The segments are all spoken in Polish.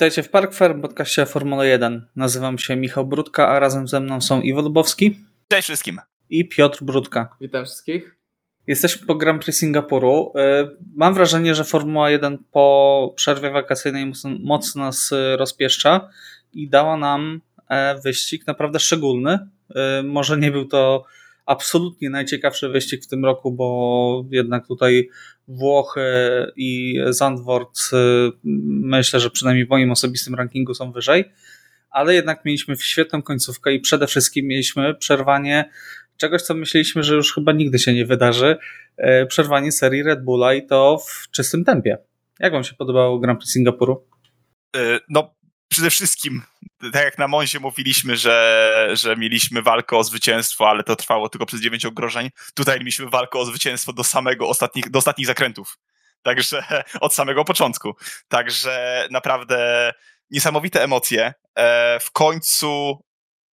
Witajcie w Park Fair, podcaście Formuły 1. Nazywam się Michał Brudka, a razem ze mną są Iwo Lubowski. Cześć wszystkim. I Piotr Brudka. Witam wszystkich. Jesteśmy po Grand Prix Singapuru. E, mam wrażenie, że Formuła 1 po przerwie wakacyjnej mocno nas e, rozpieszcza i dała nam e, wyścig naprawdę szczególny. Może nie był to absolutnie najciekawszy wyścig w tym roku, bo jednak tutaj Włochy i Zandvoort myślę, że przynajmniej w moim osobistym rankingu są wyżej, ale jednak mieliśmy świetną końcówkę i przede wszystkim mieliśmy przerwanie czegoś, co myśleliśmy, że już chyba nigdy się nie wydarzy, e, przerwanie serii Red Bulla i to w czystym tempie. Jak wam się podobało Grand Prix Singapuru? E, no, przede wszystkim, tak jak na Monzie mówiliśmy, że, że mieliśmy walkę o zwycięstwo, ale to trwało tylko przez dziewięć ogrożeń, tutaj mieliśmy walkę o zwycięstwo do samego ostatnich, do ostatnich zakrętów. Także od samego początku. Także naprawdę niesamowite emocje. E, w końcu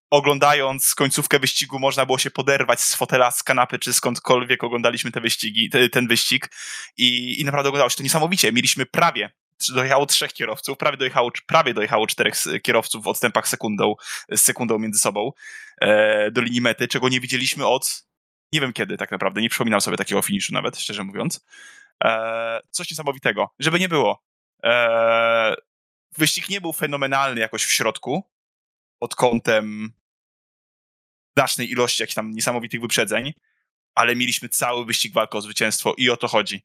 oglądając końcówkę wyścigu można było się poderwać z fotela, z kanapy, czy skądkolwiek oglądaliśmy te wyścigi, te, ten wyścig i, i naprawdę oglądało się to niesamowicie. Mieliśmy prawie dojechało trzech kierowców, prawie dojechało, prawie dojechało czterech kierowców w odstępach sekundą, z sekundą między sobą e, do linii mety, czego nie widzieliśmy od nie wiem kiedy tak naprawdę, nie przypominam sobie takiego finiszu nawet, szczerze mówiąc. E, coś niesamowitego. Żeby nie było. E, wyścig nie był fenomenalny jakoś w środku, pod kątem znacznej ilości jakichś tam niesamowitych wyprzedzeń, ale mieliśmy cały wyścig walki o zwycięstwo i o to chodzi.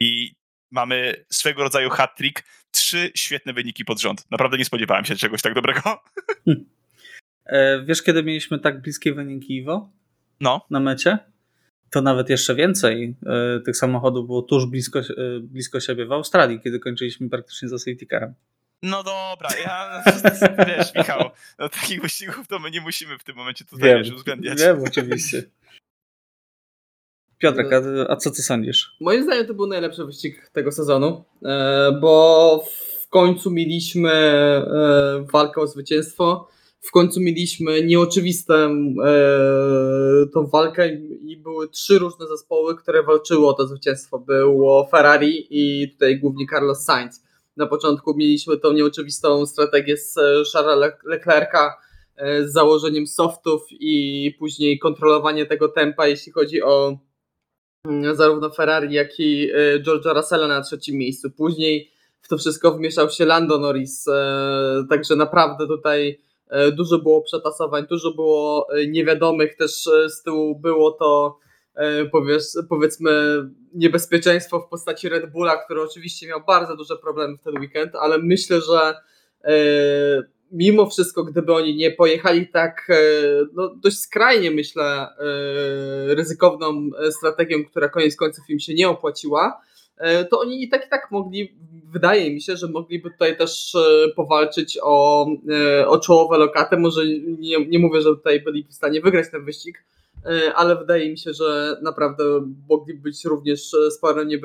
I mamy swego rodzaju hat-trick, trzy świetne wyniki pod rząd. Naprawdę nie spodziewałem się czegoś tak dobrego. Hmm. E, wiesz, kiedy mieliśmy tak bliskie wyniki, Iwo? No. Na mecie? To nawet jeszcze więcej e, tych samochodów było tuż blisko, e, blisko siebie w Australii, kiedy kończyliśmy praktycznie za safety carem. No dobra, ja, wiesz Michał, no, takich wyścigów to my nie musimy w tym momencie tutaj wiem, wiesz, uwzględniać. Wiem, oczywiście. Piotrek, a, a, co ty sądzisz? Moim zdaniem to był najlepszy wyścig tego sezonu, e, bo w końcu mieliśmy e, walkę o zwycięstwo, w końcu mieliśmy nieoczywistą e, tą walkę i były trzy różne zespoły, które walczyły o to zwycięstwo. Było Ferrari i tutaj głównie Carlos Sainz na początku mieliśmy tą nieoczywistą strategię z Charlesa Leclerca z założeniem softów i później kontrolowanie tego tempa, jeśli chodzi o zarówno Ferrari, jak i e, George'a Russella na trzecim miejscu. Później w to wszystko wmieszał się Lando Norris, także naprawdę tutaj dużo było przetasowań, dużo było niewiadomych, też z tyłu było to E, powiedzmy niebezpieczeństwo w postaci Red Bulla, który oczywiście miał bardzo duże problemy w ten weekend, ale myślę, że e, mimo wszystko, gdyby oni nie pojechali tak e, no, dość skrajnie, myślę, ryzykowną strategią, która koniec końców im się nie opłaciła, to oni i tak i tak mogli, wydaje mi się, że mogliby tutaj też powalczyć o, o czołowe lokaty. Może nie, nie mówię, że tutaj byli w stanie wygrać ten wyścig, E, ale wydaje mi się, że naprawdę mogli być również e, sporym e,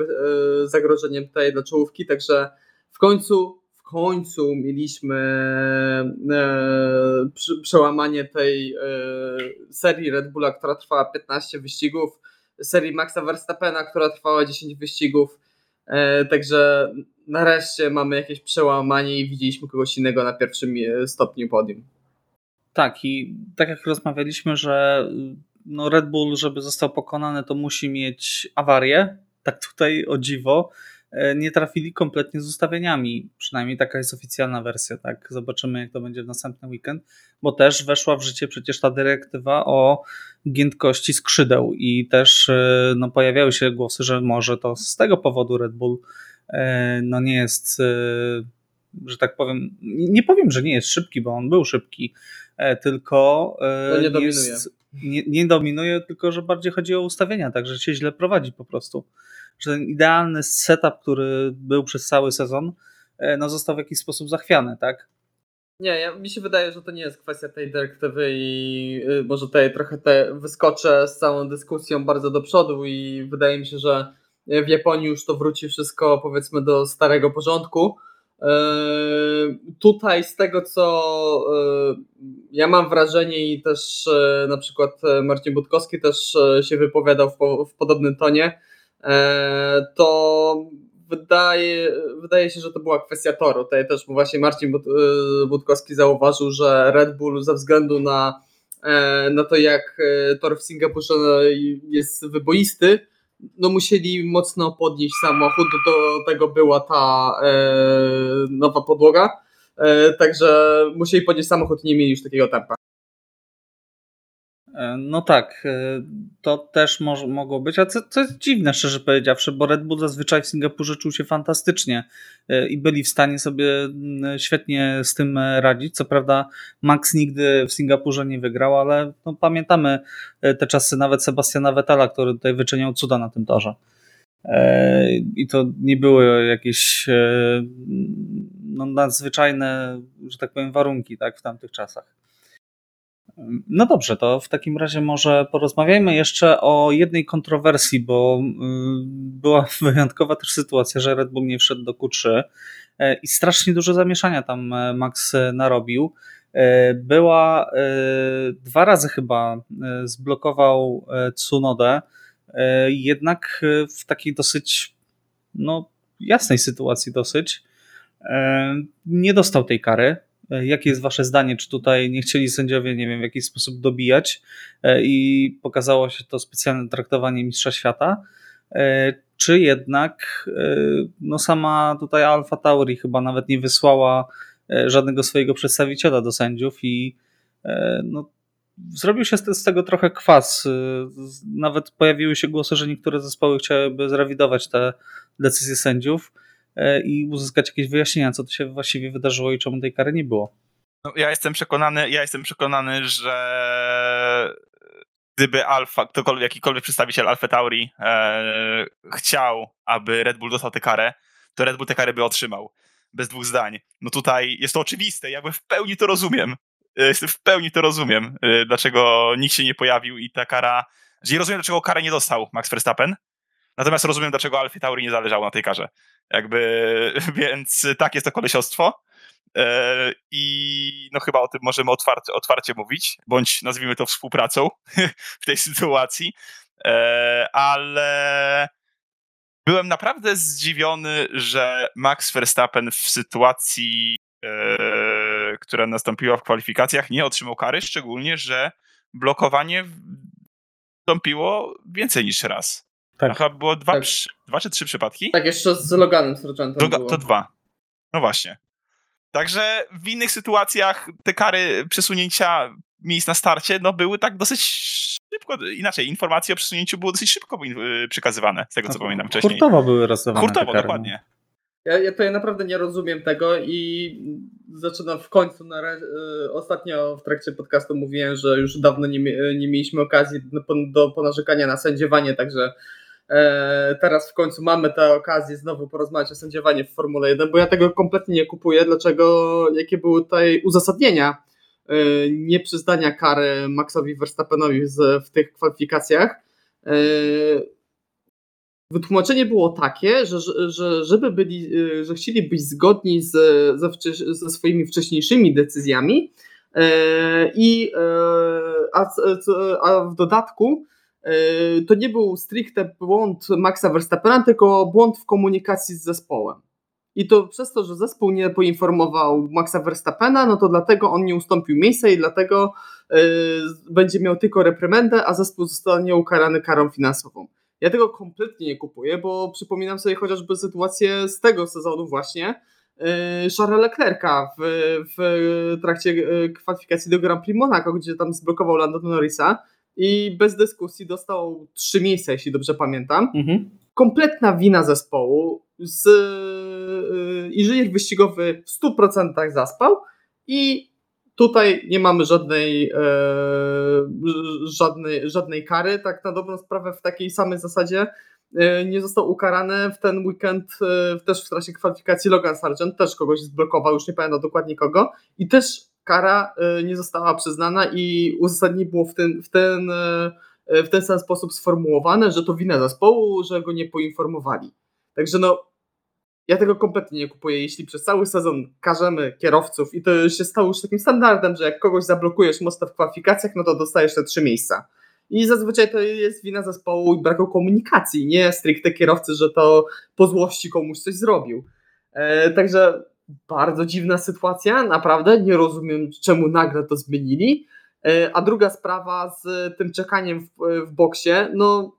zagrożeniem tutaj dla czołówki, także w końcu końcu mieliśmy przełamanie tej serii Red Bulla, która trwała 15 wyścigów, serii Maxa Verstappena, która trwała 10 wyścigów. Także nareszcie mamy jakieś przełamanie i widzieliśmy kogoś innego na pierwszym stopniu podium. Tak, i tak jak rozmawialiśmy, że no Red Bull, żeby został pokonany, to musi mieć awarię. Tak tutaj o dziwo. E, nie trafili kompletnie z ustawieniami. Przynajmniej taka jest oficjalna wersja. Tak, zobaczymy, jak to będzie w następny weekend, bo też weszła w życie przecież ta dyrektywa o giętkości skrzydeł i też e, no, pojawiały się głosy, że może to z tego powodu Red Bull e, no, nie jest, że tak powiem, nie powiem, że nie jest szybki, bo on był szybki, tylko no nie, jest nie, nie dominuje, tylko że bardziej chodzi o ustawienia, także się źle prowadzi po prostu. Że ten idealny setup, który był przez cały sezon, e, no został w jakiś sposób zachwiany, tak? Nie, ja, mi się wydaje, że to nie jest kwestia tej dyrektywy i y, może tutaj trochę te wyskoczę z całą dyskusją bardzo do przodu i wydaje mi się, że w Japonii już to wróci wszystko powiedzmy do starego porządku. Yy, tutaj z tego, co yy, ja mam wrażenie i też na przykład Marcin Budkowski też się wypowiadał w, w podobnym tonie, to wydaje, wydaje się, że to była kwestia toru. Tutaj też właśnie Marcin e, Budkowski zauważył, że Red Bull ze względu na, e, na to, jak tor w Singapurze jest wyboisty, no musieli mocno podnieść samochód, do tego była ta nowa podłoga, także musieli podnieść samochód nie mieli już takiego tempa. E, no tak, e, to też może, mogło być, a co, co jest dziwne, szczerze powiedziawszy, bo Red Bull zazwyczaj w Singapurze czuł się fantastycznie e, i byli w stanie sobie świetnie z tym radzić. Co prawda, Max nigdy w Singapurze nie wygrał, ale no, pamiętamy te czasy nawet Sebastiana Vettela, który tutaj wyczyniał cuda na tym torze. I to nie były jakieś no, nadzwyczajne, że tak powiem, warunki tak, w tamtych czasach. No dobrze, to w takim razie może porozmawiajmy jeszcze o jednej kontrowersji, bo y, była wyjątkowa też sytuacja, że Red Bull nie wszedł do Q3 e, i strasznie dużo zamieszania tam e, Max narobił. E, była dwa razy chyba zblokował Tsunodę, jednak w takiej dosyć no, jasnej sytuacji dosyć nie dostał tej kary. E, jakie jest Wasze zdanie? Czy tutaj nie chcieli sędziowie, nie wiem, w jakiś sposób dobijać e, i pokazało się to specjalne traktowanie Mistrza Świata? E, czy jednak no sama tutaj Alfa Tauri chyba nawet nie wysłała żadnego swojego przedstawiciela do sędziów i no, zrobił się z tego trochę kwas. Nawet pojawiły się głosy, że niektóre zespoły chciałyby zrewidować te decyzje sędziów. E, i uzyskać jakieś wyjaśnienia, co to się właściwie wydarzyło i czemu tej kary nie było. No, ja jestem przekonany, ja jestem przekonany, że gdyby Alfa, ktokolwiek, jakikolwiek przedstawiciel Alfa Tauri e, chciał, aby Red Bull dostał tę karę, to Red Bull tę karę by otrzymał. Bez dwóch zdań. No tutaj jest to oczywiste, jakby w pełni to rozumiem. E, w pełni to rozumiem, e, dlaczego nikt się nie pojawił i ta kara. Nie rozumiem, dlaczego karę nie dostał Max Verstappen. Natomiast rozumiem, dlaczego Alfa Tauri nie zależało na tej karze. Jakby, więc tak jest to kolesiostwo. E, I no chyba o tym możemy otwarcie, otwarcie mówić, bądź nazwijmy to współpracą w tej sytuacji. E, ale byłem naprawdę zdziwiony, że Max Verstappen w sytuacji, e, która nastąpiła w kwalifikacjach, nie otrzymał kary, szczególnie, że blokowanie nastąpiło więcej niż raz. Tak. chyba było dwa, tak. przy, dwa czy trzy przypadki? Tak, jeszcze z Loganem Sargentem To dwa. No właśnie. Także w innych sytuacjach te kary przesunięcia miejsc na starcie no były tak dosyć szybko, inaczej, informacje o przesunięciu były dosyć szybko y, przekazywane, z tego co no, pamiętam wcześniej. Hurtowo były rozdawane Hurtowo, no. dokładnie. Ja, ja to ja naprawdę nie rozumiem tego i zaczynam w końcu, na razie, y, ostatnio w trakcie podcastu mówiłem, że już dawno nie, nie mieliśmy okazji do, do ponarzekania na sędziowanie, także teraz w końcu mamy tę okazję znowu porozmawiać o sędziowaniu w Formule 1, bo ja tego kompletnie nie kupuję. Dlaczego, jakie były tutaj uzasadnienia e, nieprzyznania kary Maxowi Verstappenowi w tych kwalifikacjach? E, wytłumaczenie było takie, że, że, żeby byli, że chcieli być zgodni z, ze, ze swoimi wcześniejszymi decyzjami i a, a w dodatku E, to nie był stricte błąd Maxa Verstappena, tylko błąd w komunikacji z zespołem. I to przez to, że zespół nie poinformował Maxa Verstappena, no to dlatego on nie ustąpił miejsca i dlatego yy, będzie miał tylko reprymendę, a zespół zostanie ukarany karą finansową. Ja tego kompletnie nie kupuję, bo przypominam sobie chociażby sytuację z tego sezonu właśnie, yy, Charlesa Leclerca w, w trakcie kwalifikacji do Grand Prix Monaco, gdzie tam zblokował Lando Norrisa i bez dyskusji dostał trzy miejsca, jeśli dobrze pamiętam. Mhm. Kompletna wina zespołu. Z, yy, inżynier wyścigowy w 100% zaspał i tutaj nie mamy żadnej, yy, żadnej, żadnej kary. Tak na dobrą sprawę w takiej samej zasadzie yy, nie został ukarany w ten weekend yy, też w trakcie kwalifikacji Logan Sargent, też kogoś zblokował, już nie pamiętam dokładnie kogo i też kara y, nie została przyznana i uzasadnienie było w ten, w ten, y, w ten sam sposób sformułowane, że to wina zespołu, że go nie poinformowali. Także no, ja tego kompletnie nie kupuję. Jeśli przez cały sezon karzemy kierowców i to się stało już takim standardem, że jak kogoś zablokujesz mocno w kwalifikacjach, no to dostajesz te trzy miejsca. I zazwyczaj to jest wina zespołu i braku komunikacji, nie stricte kierowcy, że to po złości komuś coś zrobił. E, także bardzo dziwna sytuacja, naprawdę. Nie rozumiem, czemu nagle to zmienili. E, a druga sprawa z tym czekaniem w, w boksie, no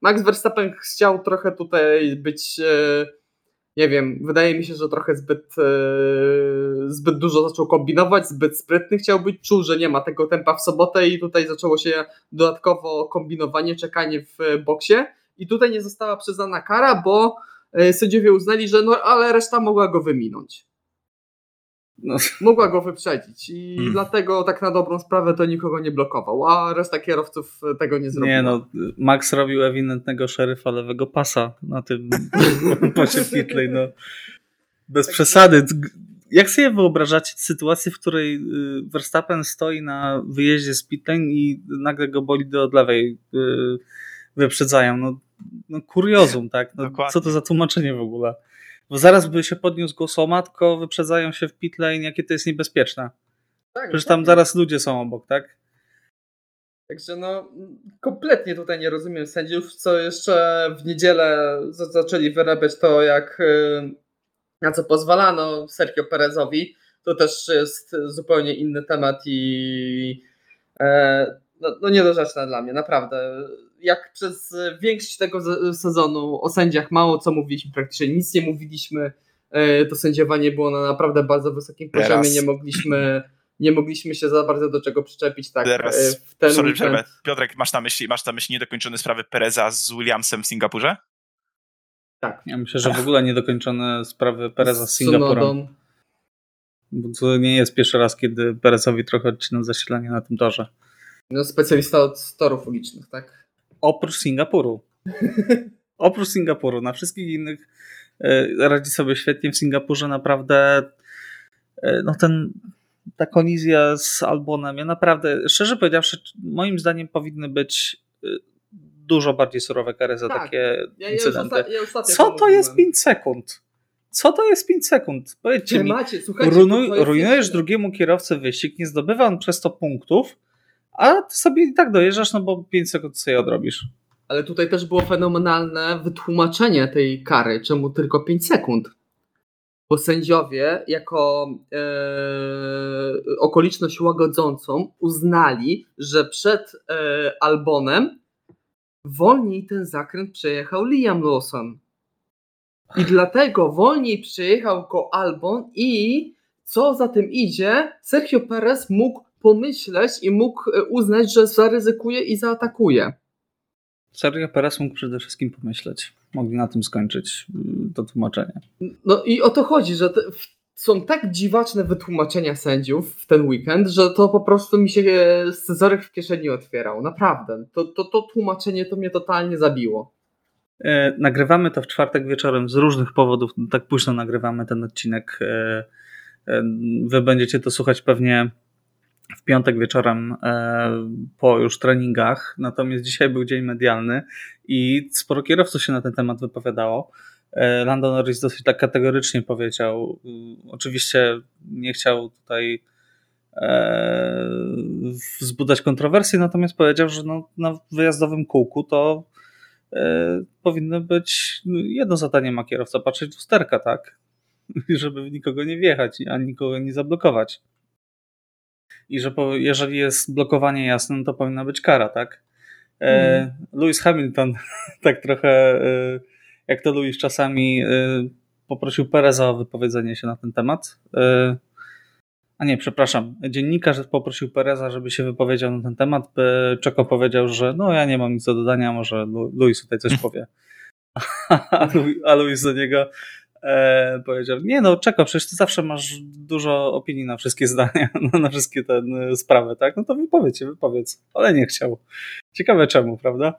Max Verstappen chciał trochę tutaj być, e, nie wiem, wydaje mi się, że trochę zbyt, e, zbyt dużo zaczął kombinować, zbyt sprytny chciał być, czuł, że nie ma tego tempa w sobotę i tutaj zaczęło się dodatkowo kombinowanie, czekanie w boksie i tutaj nie została przyznana kara, bo sędziowie uznali, że no ale reszta mogła go wyminąć. No. Mogła go wyprzedzić i hmm. dlatego tak na dobrą sprawę to nikogo nie blokował, a reszta kierowców tego nie zrobiła. Nie no, Max robił ewidentnego szeryfa lewego pasa na tym pasie pitley, no. Bez tak przesady. Jak sobie wyobrażacie sytuację, w której y, Verstappen stoi na wyjeździe z pitlane i nagle go bolidy od lewej y, wyprzedzają? No, no kuriozum, tak? No, co to za tłumaczenie w ogóle? Bo zaraz by się podniósł głosoma, tylko wyprzedzają się w pitlane, jakie to jest niebezpieczne. Tak, Przecież tam zaraz ludzie są obok, tak? Także no, kompletnie tutaj nie rozumiem sędziów, co jeszcze w niedzielę zaczęli wyrabiać to, jak y, na co pozwalano Sergio Perezowi. To też jest zupełnie inny temat i e, no, no niedorzeczne dla mnie, naprawdę jak przez większość tego sezonu o sędziach mało co mówiliśmy, praktycznie nic nie mówiliśmy, e, to sędziowanie było na naprawdę bardzo wysokim poziomie, Teraz. nie mogliśmy nie mogliśmy się za bardzo do czego przyczepić. Tak, Teraz, e, w ten sorry, weekend... Piotrek, masz na myśli, masz na myśli niedokończone sprawy Pereza z Williamsem w Singapurze? Tak. Ja myślę, że w ogóle niedokończone sprawy Pereza z Singapurem. Bo to nie jest pierwszy raz, kiedy Perezowi trochę odcina zasilanie na tym torze. No specjalista od torów ulicznych, tak? Oprócz Singapuru. Oprócz Singapuru. Na wszystkich innych e, radzi sobie świetnie w Singapurze. Naprawdę e, no ten, ta kolizja z Albonem, ja naprawdę, szczerze powiedziawszy, moim zdaniem powinny być e, dużo bardziej surowe kary za tak. takie ja, incydenty. Ja ja Co to jest 5 sekund? Co to jest 5 sekund? Powiedzcie mi, macie, runuj, rujnujesz drugiemu kierowcy wyścig, nie zdobywa on przez to punktów, a ty sobie i tak dojeżdżasz, no bo 5 sekund sobie odrobisz. Ale tutaj też było fenomenalne wytłumaczenie tej kary, czemu tylko 5 sekund. Bo sędziowie, jako e, okoliczność łagodzącą, uznali, że przed e, Albonem wolniej ten zakręt przejechał Liam Lawson. I dlatego wolniej przejechał go Albon i co za tym idzie, Sergio Perez mógł pomyśleć i mógł e, uznać, że zaryzykuje i zaatakuje. Sergio Perez mógł przede wszystkim pomyśleć. Mogli na tym skończyć mm, to tłumaczenie. No i o to chodzi, że te, są tak dziwaczne wytłumaczenia sędziów w ten weekend, że to po prostu mi się e, scyzoryk w kieszeni otwierał. Naprawdę. To, to, to tłumaczenie to mnie totalnie zabiło. E, nagrywamy to w czwartek wieczorem z różnych powodów. Tak późno nagrywamy ten odcinek. E, e, wy będziecie to słuchać pewnie w piątek wieczorem e, po już treningach, natomiast dzisiaj był dzień medialny i sporo kierowców się na ten temat wypowiadało. E, Lando Norris dosyć tak kategorycznie powiedział. Oczywiście nie chciał tutaj e, wzbudzać kontrowersji, natomiast powiedział, że no, na wyjazdowym kółku to powinno być jedno zadanie ma kierowca, patrzeć w lusterka, tak? Żeby nikogo nie wjechać, a nikogo nie zablokować i że po, jeżeli jest blokowanie jasne, no to powinna być kara, tak? Mm. Lewis Hamilton tak trochę, e, jak to Lewis czasami e, poprosił Pereza o wypowiedzenie się na ten temat. A nie, przepraszam. Dziennikarz poprosił Pereza, żeby się wypowiedział na ten temat. Czeko powiedział, że no ja nie mam nic do dodania, może Luis tutaj coś powie. A Luis do niego, e, powiedział, nie no, czekaj, przecież ty zawsze masz dużo opinii na wszystkie zdania, na wszystkie te e, sprawy, tak? No to wypowiedz się, wypowiedz. Ale nie chciał. Ciekawe czemu, prawda?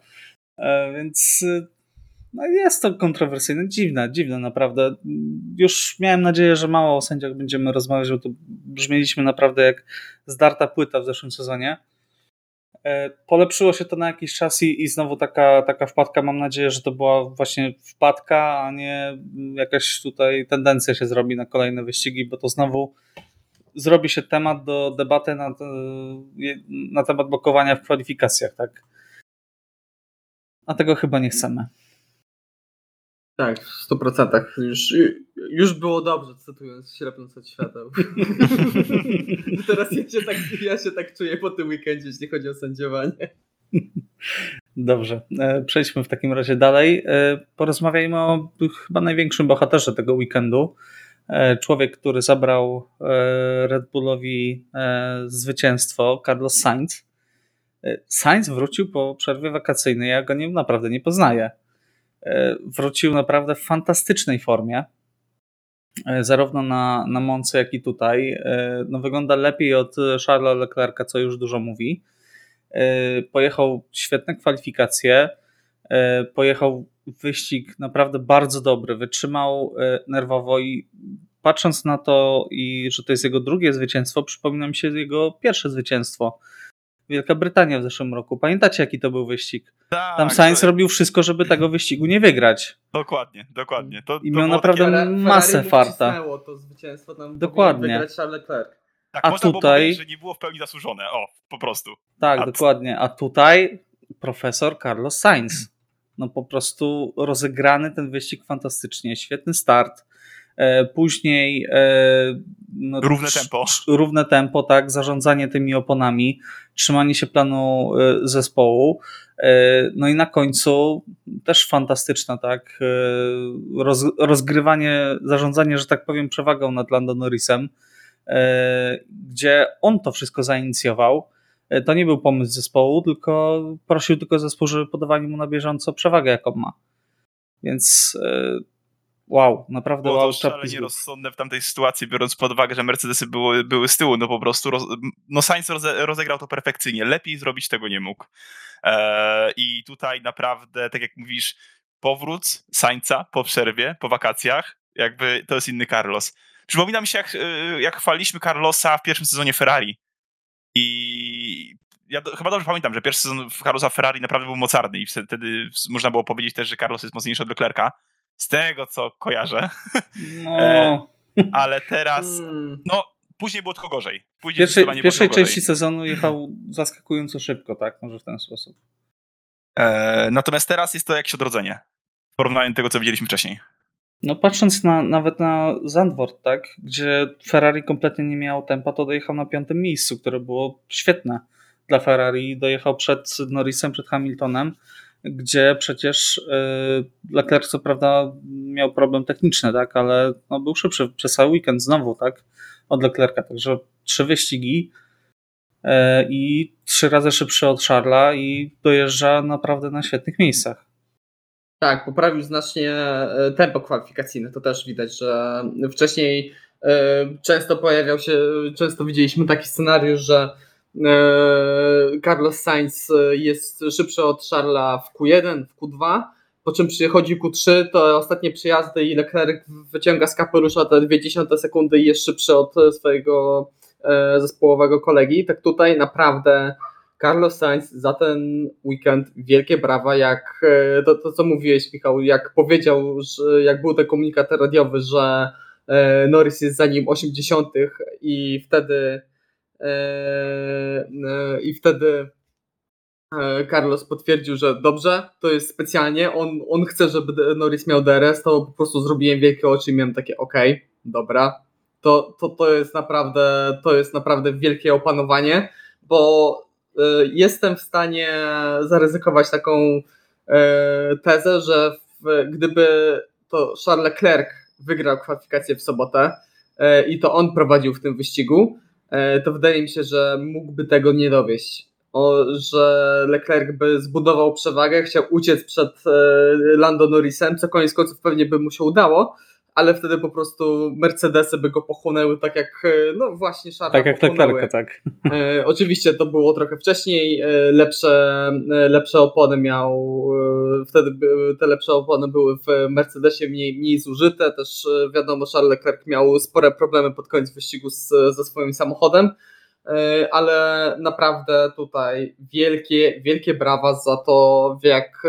E, więc e, no jest to kontrowersyjne, dziwne, dziwne naprawdę. Już miałem nadzieję, że mało o sędziach będziemy rozmawiać, bo to brzmieliśmy naprawdę jak zdarta płyta w zeszłym sezonie. E, polepszyło się to na jakiś czas i, i znowu taka, taka wpadka. Mam nadzieję, że to była właśnie wpadka, a nie jakaś tutaj tendencja się zrobi na kolejne wyścigi, bo to znowu zrobi się temat do debaty na, na temat blokowania w kwalifikacjach, tak? a tego chyba nie chcemy. Tak, w 100%. Już, już było dobrze, cytując ślepnąc od świateł. Teraz ja się, tak, ja się tak czuję po tym weekendzie, jeśli chodzi o sędziowanie. Dobrze, e, przejdźmy w takim razie dalej. E, porozmawiajmy o chyba największym bohaterze tego weekendu. E, człowiek, który zabrał Red Bullowi zwycięstwo, Carlos Sainz. Sainz wrócił po przerwie wakacyjnej, ja go nie, naprawdę nie poznaję. Wrócił naprawdę w fantastycznej formie. Zarówno na, na Monce, jak i tutaj. No, wygląda lepiej od Charlesa Leclerca, co już dużo mówi. E, pojechał świetne kwalifikacje, e, pojechał wyścig naprawdę bardzo dobry, wytrzymał e, nerwowo i patrząc na to, i że to jest jego drugie zwycięstwo, przypomina mi się jego pierwsze zwycięstwo. Wielka Brytania w zeszłym roku. Pamiętacie, jaki to był wyścig? Tak, Tam Sainz robił wszystko, żeby tego wyścigu nie wygrać. Dokładnie, dokładnie. To, I to miał naprawdę takie... masę farta. to zwycięstwo tam Dokładnie. wygrać Charles Leclerc. Tak, A można tutaj... Było że nie było w pełni zasłużone. O, po prostu. Tak, A... dokładnie. A tutaj profesor Carlos Sainz. No po prostu rozegrany ten wyścig fantastycznie. Świetny start. E, później e, no, równe tempo. Równe tempo, tak, zarządzanie tymi oponami, trzymanie się planu e, zespołu. No i na końcu też fantastyczne, tak, roz, rozgrywanie, zarządzanie, że tak powiem, przewagą nad Lando Norrisem gdzie on to wszystko zainicjował. To nie był pomysł zespołu, tylko prosił tylko zespół, żeby podawali mu na bieżąco przewagę, jaką ma. Więc wow, naprawdę Było wow. to szalenie rozsądne w tamtej sytuacji, biorąc pod uwagę, że Mercedesy były, były z tyłu, no po prostu roz, no Sainz roze, rozegrał to perfekcyjnie, lepiej zrobić tego nie mógł. I tutaj naprawdę, tak jak mówisz, powrót Sainza po przerwie, po wakacjach, jakby to jest inny Carlos. Przypomina mi się, jak, e, jak chwaliliśmy Carlosa w pierwszym sezonie Ferrari. I ja do, chyba dobrze pamiętam, że pierwszy sezon Carlosa Ferrari naprawdę był mocarny i wtedy można było powiedzieć też, że Carlos jest mocniejszy od Leclerca. Z tego, co kojarzę. No. E, ale teraz, hmm. no, później było tylko gorzej. Później Pierwszej, w pierwszej części sezonu jechał zaskakująco szybko, tak? Może w ten sposób. E, natomiast teraz jest to jakieś odrodzenie w porównaniu do tego, co widzieliśmy wcześniej. No patrząc na, nawet na Zandvoort, tak, gdzie Ferrari kompletnie nie miało tempa, to dojechał na piątym miejscu, które było świetne dla Ferrari. Dojechał przed Norrisem, przed Hamiltonem, gdzie przecież yy, Leclerc co prawda miał problem techniczny, tak, ale no, był szybszy przez cały weekend znowu, tak, od Leclerca. Także trzy wyścigi yy, i trzy razy szybszy od Charlesa i dojeżdża naprawdę na świetnych miejscach. Tak, poprawił znacznie e, tempo kwalifikacyjne. To też widać, że wcześniej często pojawiał się, często widzieliśmy taki scenariusz, że Carlos Sainz jest szybszy od Charlesa w Q1, w Q2, po czym przychodzi Q3, to ostatnie przyjazdy i Leclerc wyciąga z kapelusza te 0,2 sekundy i jest szybszy od swojego zespołowego kolegi. Tak tutaj naprawdę Carlos Sainz za ten weekend wielkie brawa, jak e, to, to co mówiłeś Michał, jak powiedział, że jak był ten komunikat radiowy, że e, Norris jest za nim 80 i wtedy e, i wtedy Carlos potwierdził, że dobrze, to jest specjalnie, on, on chce, żeby Norris miał DRS, to po prostu zrobiłem wielkie oczy i miałem takie ok, dobra, to, to, to jest naprawdę to jest naprawdę wielkie opanowanie, bo E, jestem w stanie zaryzykować taką e, tezę, że gdyby to Charles Leclerc wygrał kwalifikację w sobotę e, i to on prowadził w tym wyścigu, to wydaje mi się, że mógłby tego nie dowieść. O, że Leclerc by zbudował przewagę, chciał uciec przed Lando Norrisem, co koniec końców pewnie by mu się udało, ale wtedy po prostu Mercedesy by go pochłonęły tak jak, e, no właśnie Charlesa Tak jak Leclerca, tak. E, oczywiście to było trochę wcześniej, e, lepsze, e, lepsze opony miał, e, wtedy te lepsze opony były w Mercedesie mniej, mniej zużyte, też e, wiadomo Charles Leclerc miał spore problemy pod koniec wyścigu z, ze swoim samochodem, ale naprawdę tutaj wielkie, wielkie brawa za to, w jak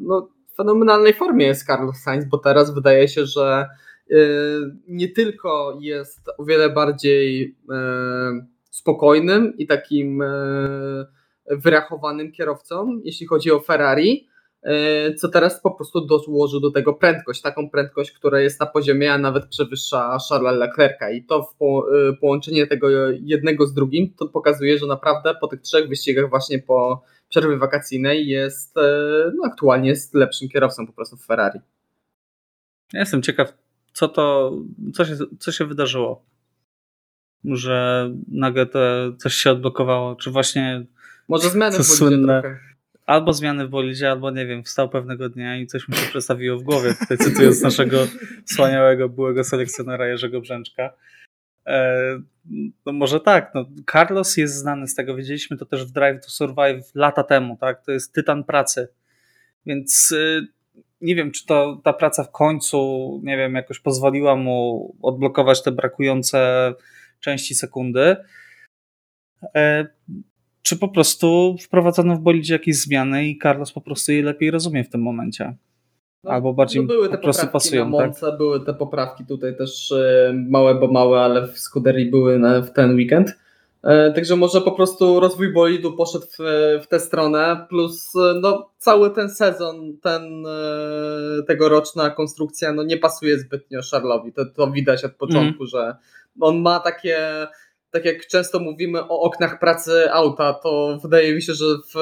no, fenomenalnej formie jest Carlos Sainz, bo teraz wydaje się, że y, nie tylko jest o wiele bardziej y, spokojnym i takim y, wyrachowanym kierowcą, jeśli chodzi o Ferrari, co teraz po prostu dołożył do tego prędkość, taką prędkość, która jest na poziomie, a nawet przewyższa Charlesa Leclerca. I to w e, połączenie tego jednego z drugim, to pokazuje, że naprawdę po tych trzech wyścigach właśnie po przerwie wakacyjnej jest no, aktualnie jest lepszym kierowcą po prostu w Ferrari. Ja jestem ciekaw, co to, co się, co się wydarzyło że nagle coś się odblokowało, czy właśnie może zmiany w słynne, trochę. Albo zmiany w bolidzie, albo nie wiem, wstał pewnego dnia i coś mu się przestawiło w głowie. Tutaj cytując naszego wspaniałego byłego selekcjonera Jerzego Brzęczka. E, no może tak, no, Carlos jest znany z tego, wiedzieliśmy to też w Drive to Survive lata temu, tak? To jest tytan pracy. Więc y, nie wiem, czy to ta praca w końcu, nie wiem, jakoś pozwoliła mu odblokować te brakujące części sekundy. E, czy po prostu wprowadzono w bolidzie jakieś zmiany i Carlos po prostu je lepiej rozumie w tym momencie? No, Albo bardziej no były te po prostu pasują. Na Monce, tak? Były te poprawki tutaj też e, małe, bo małe, ale w Scuderii były na, w ten weekend. E, także może po prostu rozwój bolidu poszedł w, w tę stronę, plus no, cały ten sezon, ten tegoroczna konstrukcja no, nie pasuje zbytnio Charlesowi. To, to widać od początku, mm. że on ma takie, tak jak często mówimy o oknach pracy auta, to wydaje mi się, że w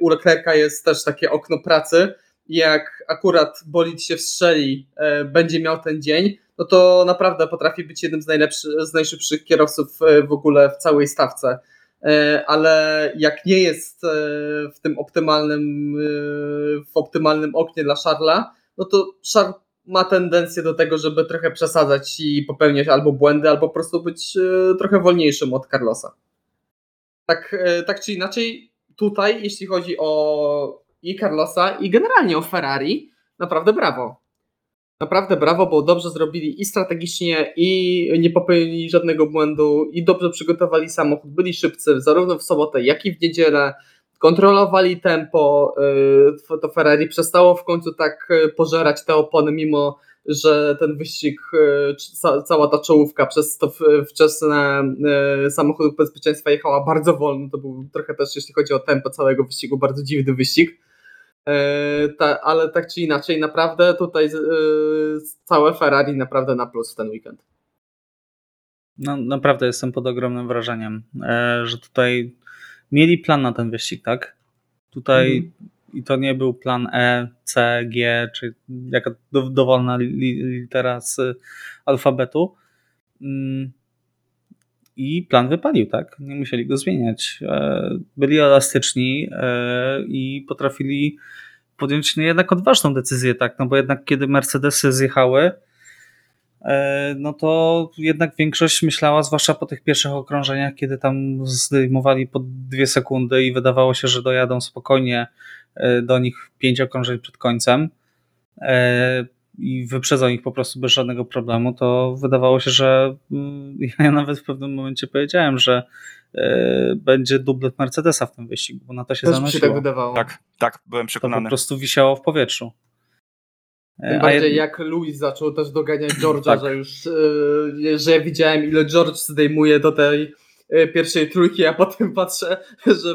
u Leclerca jest też takie okno pracy. Jak akurat bolid się wstrzeli, e, będzie miał ten dzień, no to naprawdę potrafi być jednym z, najlepszych, z najszybszych kierowców e, w ogóle w całej stawce. E, ale jak nie jest w tym optymalnym, w optymalnym oknie dla Charla, no to Charles ma tendencję do tego, żeby trochę przesadzać i popełniać albo błędy, albo po prostu być trochę wolniejszym od Carlosa. Tak, tak czy inaczej, tutaj, jeśli chodzi o i Carlosa, i generalnie o Ferrari, naprawdę brawo. Naprawdę brawo, bo dobrze zrobili i strategicznie, i nie popełnili żadnego błędu, i dobrze przygotowali samochód, byli szybcy zarówno w sobotę, jak i w niedzielę kontrolowali tempo, y, to Ferrari przestało w końcu tak y, pożerać te opony, mimo że ten wyścig, y, cała ta czołówka przez to wczesne samochody bezpieczeństwa jechała bardzo wolno. To był trochę też, jeśli chodzi o tempo całego wyścigu, bardzo dziwny wyścig. Ta, ale tak czy inaczej, naprawdę tutaj całe Ferrari naprawdę na plus w ten weekend. No, naprawdę jestem pod ogromnym wrażeniem, e, że tutaj mieli plan na ten wyścig, tak? Tutaj mhm. i to nie był plan E, C, G, czy jaka dowolna litera z alfabetu. Mm. I plan wypalił, tak? Nie musieli go zmieniać. E, byli elastyczni e, i potrafili podjąć jednak odważną decyzję, tak? No bo jednak kiedy Mercedesy zjechały, E, no to jednak większość myślała, zwłaszcza po tych pierwszych okrążeniach, kiedy tam zdejmowali po dwie sekundy i wydawało się, że dojadą spokojnie do nich pięć okrążeń przed końcem i wyprzedzą ich po prostu bez żadnego problemu, to wydawało się, że mm, ja nawet w pewnym momencie powiedziałem, że będzie dublet Mercedesa w tym wyścigu, bo na to się Też zanosiło. Się tak wydawało. Tak, tak, byłem przekonany. To po prostu wisiało w powietrzu. Tym bardziej jak Louis zaczął też doganiać George'a, tak. że już e, że ja widziałem ile George zdejmuje do tej e, pierwszej trójki, a potem patrzę, że,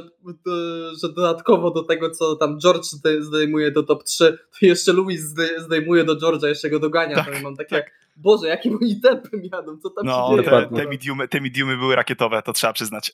że dodatkowo do tego, co tam George zdejmuje do top 3, to jeszcze Louis zdejmuje do George'a, jeszcze go dogania. Tak, to mam takie, tak. Boże, jakim oni tempem jadą, co tam no, się dzieje? Te, te, mediumy, te mediumy były rakietowe, to trzeba przyznać.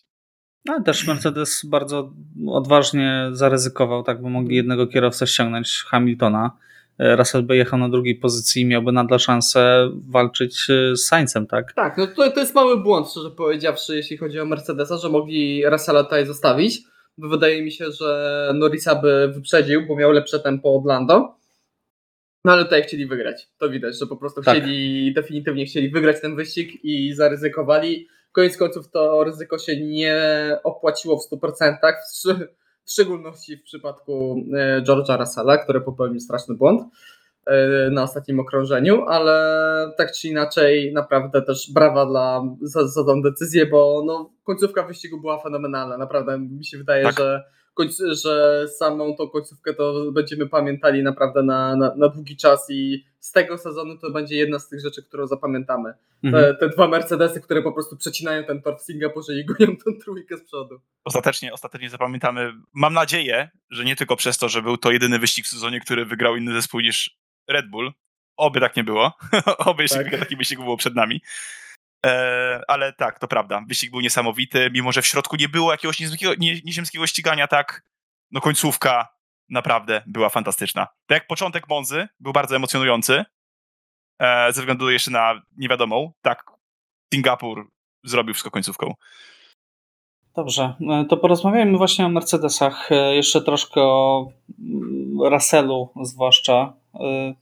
No, też Mercedes bardzo odważnie zaryzykował, tak, bo mogli jednego kierowcę ściągnąć Hamiltona Russell by jechał na drugiej pozycji i miałby nadal szansę walczyć e, z Saincem, tak? Tak, no to, to jest mały błąd, szczerze powiedziawszy, jeśli chodzi o Mercedesa, że mogli Russella tutaj zostawić. Bo wydaje mi się, że Norrisa by wyprzedził, bo miał lepsze tempo od Lando. No ale tutaj chcieli wygrać. To widać, że po prostu tak. chcieli, definitywnie chcieli wygrać ten wyścig i zaryzykowali. Koniec końców to ryzyko się nie opłaciło w 100% w szczególności w przypadku e, George'a Russella, który popełnił straszny błąd e, na ostatnim okrążeniu, ale tak czy inaczej naprawdę też brawa dla, za, za tą decyzję, bo no, końcówka wyścigu była fenomenalna, naprawdę mi się wydaje, tak. że, że samą tą końcówkę to będziemy pamiętali naprawdę na, na, na długi czas i z tego sezonu to będzie jedna z tych rzeczy, którą zapamiętamy. Mhm. Te, te dwa Mercedesy, które po prostu przecinają ten tor w Singapurze i gonią tą trójkę z przodu. Ostatecznie, ostatecznie zapamiętamy, mam nadzieję, że nie tylko przez to, że był to jedyny wyścig w sezonie, który wygrał inny zespół niż Red Bull. Oby tak nie było. Oby jeszcze Tak. kilka takich wyścigów było przed nami. E, ale tak, to prawda. Wyścig był niesamowity, mimo że w środku nie było jakiegoś nie, nieziemskiego ścigania, tak. No końcówka naprawdę była fantastyczna. Tak jak początek Monzy był bardzo emocjonujący, e, ze względu jeszcze na niewiadomą, tak Singapur zrobił wszystko końcówką. Dobrze, e, to porozmawiajmy właśnie o Mercedesach. E, Jeszcze troszkę o mm, Russellu zwłaszcza. E,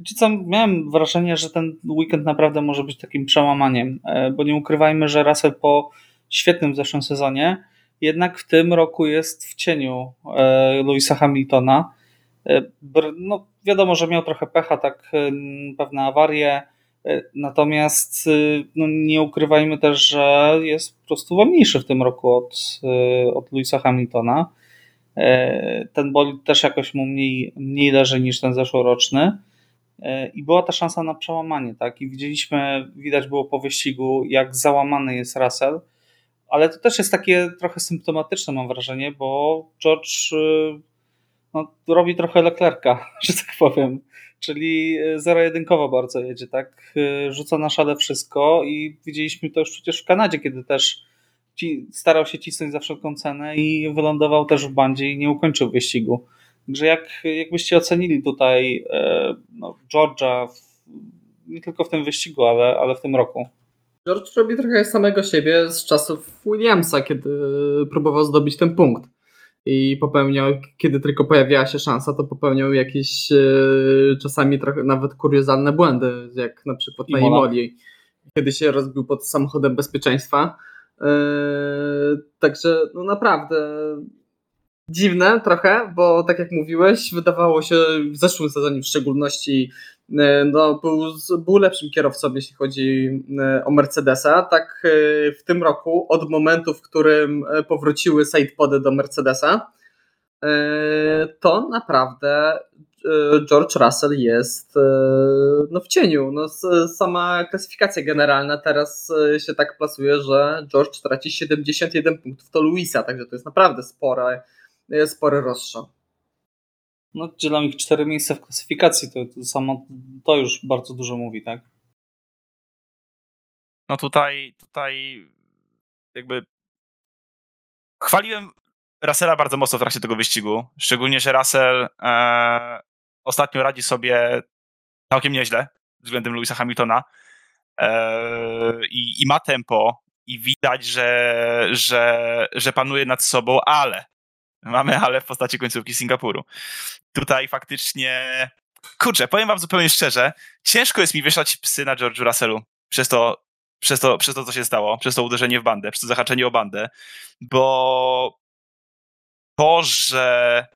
Wiecie co, miałem wrażenie, że ten weekend naprawdę może być takim przełamaniem, e, bo nie ukrywajmy, że Russell po świetnym zeszłym sezonie jednak w tym roku jest w cieniu e, Louisa Hamiltona. E, No, wiadomo, że miał trochę pecha, tak e, pewne awarie, natomiast no, nie ukrywajmy też, że jest po prostu wolniejszy w tym roku od, od Louisa Hamiltona. Ten bolid też jakoś mu mniej, mniej leży niż ten zeszłoroczny. I była ta szansa na przełamanie, tak? I widzieliśmy, widać było po wyścigu, jak załamany jest Russell, ale to też jest takie trochę symptomatyczne, mam wrażenie, bo George y, no, robi trochę Leclerca, że tak powiem. Czyli y, zero-jedynkowo bardzo jedzie, tak? Y, Rzuca na szale wszystko i widzieliśmy to już przecież w Kanadzie, kiedy też starał się cisnąć za wszelką cenę i wylądował też w bandzie i nie ukończył wyścigu. Także jak, jakbyście ocenili tutaj no, George'a w, nie tylko w tym wyścigu, ale, ale w tym roku? George robi trochę samego siebie z czasów Williamsa, kiedy próbował zdobyć ten punkt. I popełniał, kiedy tylko pojawiała się szansa, to popełniał jakieś e, czasami trochę nawet kuriozalne błędy, jak na przykład na Imola. Imoli, kiedy się rozbił pod samochodem bezpieczeństwa. E, także no naprawdę dziwne trochę, bo tak jak mówiłeś, wydawało się w zeszłym sezonie w szczególności no, był, był lepszym kierowcą, jeśli chodzi e, o Mercedesa. Tak e, w tym roku, od momentu, w którym e, powróciły sidepody do Mercedesa, e, to naprawdę e, George Russell jest e, no, w cieniu. No, sama klasyfikacja generalna teraz e, się tak plasuje, że George traci 71 punktów do Luisa, także to jest naprawdę spore, e, spory rozstrzał. No, dzielam ich cztery miejsca w klasyfikacji, to, to samo to już bardzo dużo mówi, tak? No tutaj, tutaj jakby chwaliłem Russella bardzo mocno w trakcie tego wyścigu, szczególnie, że Russell e, ostatnio radzi sobie całkiem nieźle względem Louisa Hamiltona e, i, i ma tempo i widać, że, że, że panuje nad sobą, ale mamy ale w postaci końcówki Singapuru. Tutaj faktycznie kurczę, powiem wam zupełnie szczerze, ciężko jest mi wieszać psy na George'u Russellu przez to, przez to, przez to, co się stało, przez to uderzenie w bandę, przez to zahaczenie o bandę, bo to, że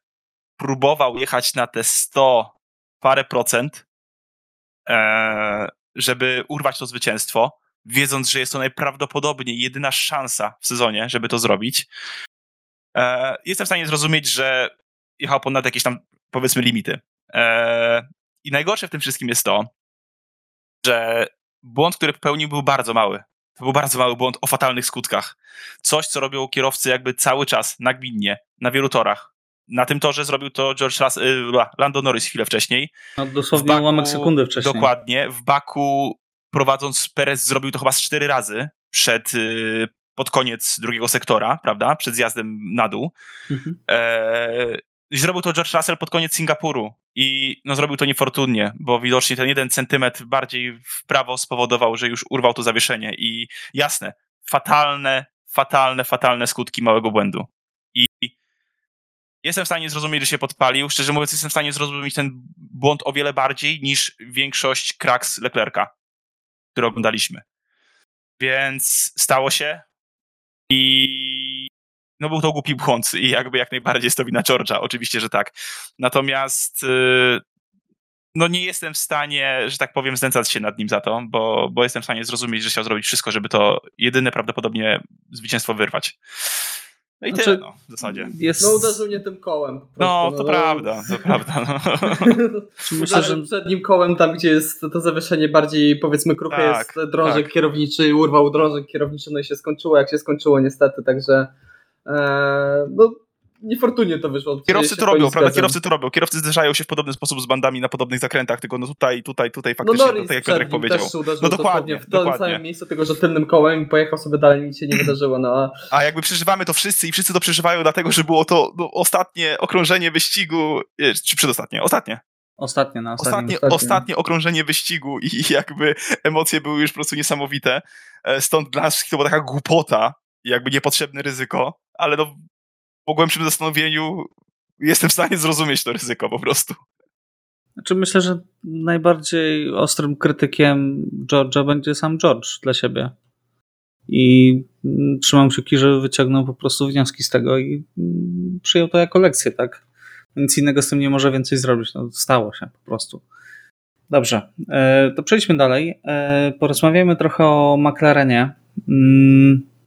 próbował jechać na te 100 parę procent, e, żeby urwać to zwycięstwo, wiedząc, że jest to najprawdopodobniej jedyna szansa w sezonie, żeby to zrobić, e, jestem w stanie zrozumieć, że jechał ponad jakieś tam, powiedzmy, limity. E, I najgorsze w tym wszystkim jest to, że błąd, który popełnił, był bardzo mały. To był bardzo mały błąd o fatalnych skutkach. Coś, co robią kierowcy jakby cały czas, nagminnie, na wielu torach. Na tym torze zrobił to George Russell, y, Lando Norris chwilę wcześniej. No, dosłownie Baku- ułamek sekundy wcześniej. Dokładnie. W Baku prowadząc Perez zrobił to chyba z cztery razy przed, y, pod koniec drugiego sektora, prawda? Przed zjazdem na dół. Mhm. I zrobił to George Russell pod koniec Singapuru i no, zrobił to niefortunnie, bo widocznie ten jeden centymetr bardziej w prawo spowodował, że już urwał to zawieszenie i jasne, fatalne, fatalne, fatalne skutki małego błędu. I jestem w stanie zrozumieć, że się podpalił. Szczerze mówiąc, jestem w stanie zrozumieć ten błąd o wiele bardziej niż większość kraks Leclerca, które oglądaliśmy. Więc stało się i no był to głupi błąd i jakby jak najbardziej jest to wina George'a, oczywiście, że tak. Natomiast y, no nie jestem w stanie, że tak powiem, znęcać się nad nim za to, bo, bo jestem w stanie zrozumieć, że chciał zrobić wszystko, żeby to jedyne prawdopodobnie zwycięstwo wyrwać. No i znaczy, tyle, no, w zasadzie. Jest... No uderzył mnie tym kołem. Prostu, no, to no, prawda, to prawda. No. Myślę, że przed nim kołem, tam gdzie jest to zawieszenie bardziej, powiedzmy, kruche tak, jest drążek tak. kierowniczy, urwał drążek kierowniczy, no i się skończyło, jak się skończyło niestety, także e, no niefortunnie to wyszło. Kierowcy to robią, prawda? Kierowcy to robią. Kierowcy zderzają się w podobny sposób z bandami na podobnych zakrętach, tylko no tutaj, tutaj, tutaj no faktycznie, no tak jak Piotrek powiedział. no dokładnie, w to samym miejscu, tylko że tylnym kołem i pojechał sobie dalej, nic się nie wydarzyło. No. A jakby przeżywamy to wszyscy i wszyscy to przeżywają dlatego, że było to no, ostatnie okrążenie wyścigu, czy przedostatnie? Ostatnie. Ostatnie, na ostatnie, ostatnie, ostatnie okrążenie wyścigu i jakby emocje były już po prostu niesamowite. E, stąd dla nas to była taka głupota, jakby niepotrzebne ryzyko, ale no po głębszym zastanowieniu jestem w stanie zrozumieć to ryzyko po prostu. Znaczy myślę, że najbardziej ostrym krytykiem George'a będzie sam George dla siebie. I mm, trzymam kciuki, że wyciągnął po prostu wnioski z tego i mm, przyjął to jako lekcję, tak? Nic innego z tym nie może więcej zrobić. No, stało się po prostu. Dobrze, e, to przejdźmy dalej. E, porozmawiamy trochę o McLarenie.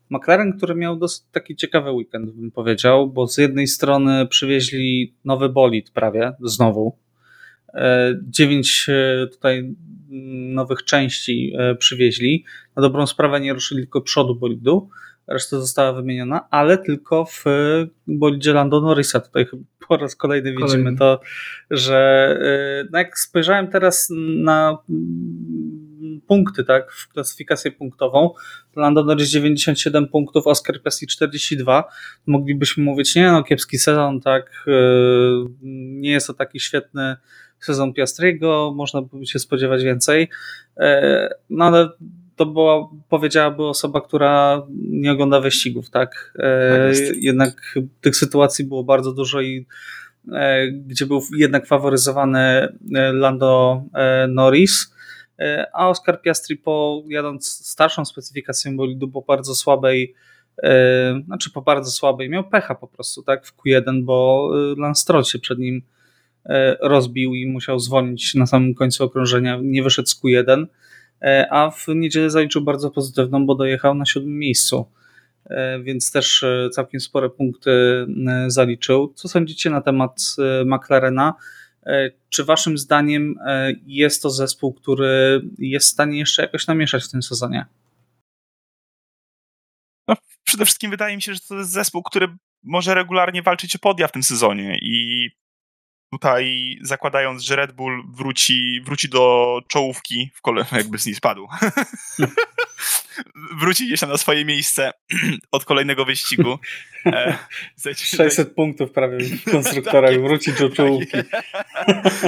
McLaren, który miał dosyć taki ciekawy weekend, bym powiedział, bo z jednej strony przywieźli nowy bolid prawie, znowu. E, dziewięć e, tutaj nowych części e, przywieźli. Na dobrą sprawę nie ruszyli tylko przodu bolidu, reszta została wymieniona, ale tylko w bolidzie Lando Norrisa. Tutaj po raz kolejny widzimy to, że no jak spojrzałem teraz na punkty, tak, w klasyfikację punktową. Lando Norris 97 punktów, Oscar Piastri 42. Moglibyśmy mówić, nie no, kiepski sezon, tak, yy, nie jest to taki świetny sezon Piastriego, można by się spodziewać więcej. Yy, no ale to była, powiedziałaby osoba, która nie ogląda wyścigów, tak. Yy, tak jednak tych sytuacji było bardzo dużo i gdzie był jednak faworyzowany Lando Norris a Oscar Piastri po jadąc starszą specyfikacją bolidu po bardzo słabej e, znaczy po bardzo słabej, miał pecha po prostu, tak, w Q1, bo e, Lance Stroll się przed nim rozbił i musiał zwolnić na samym końcu okrążenia, nie wyszedł z Q1, a w niedzielę zaliczył bardzo pozytywną, bo dojechał na siódmym miejscu, więc też całkiem spore punkty zaliczył. Co sądzicie na temat McLarena? E, czy waszym zdaniem e, jest to zespół, który jest w stanie jeszcze jakoś namieszać w tym sezonie? No, przede wszystkim wydaje mi się, że to jest zespół, który może regularnie walczyć o podia w tym sezonie i tutaj zakładając, że Red Bull wróci, wróci do czołówki, w kole, jakby z niej spadł, wróci gdzieś na swoje miejsce od kolejnego wyścigu. E, 600 punktów prawie w konstruktorach, tak, wróci do tak czołówki.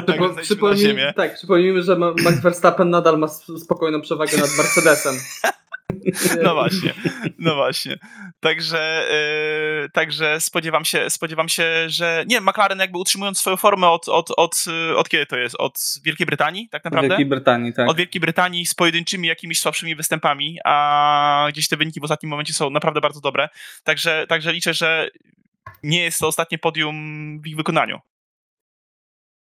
Tak, przypomnijmy, tak, przypomnijmy, że Max Verstappen nadal ma spokojną przewagę nad Mercedesem. No właśnie, no właśnie. Także, yy, także spodziewam się, spodziewam się, że nie, McLaren jakby utrzymując swoją formę od, od, od, od kiedy to jest? Od Wielkiej Brytanii, tak naprawdę? Wielkiej Brytanii, tak. Od Wielkiej Brytanii z pojedynczymi jakimiś słabszymi występami, a gdzieś te wyniki w ostatnim momencie są naprawdę bardzo dobre. Także, także liczę, że nie jest to ostatnie podium w ich wykonaniu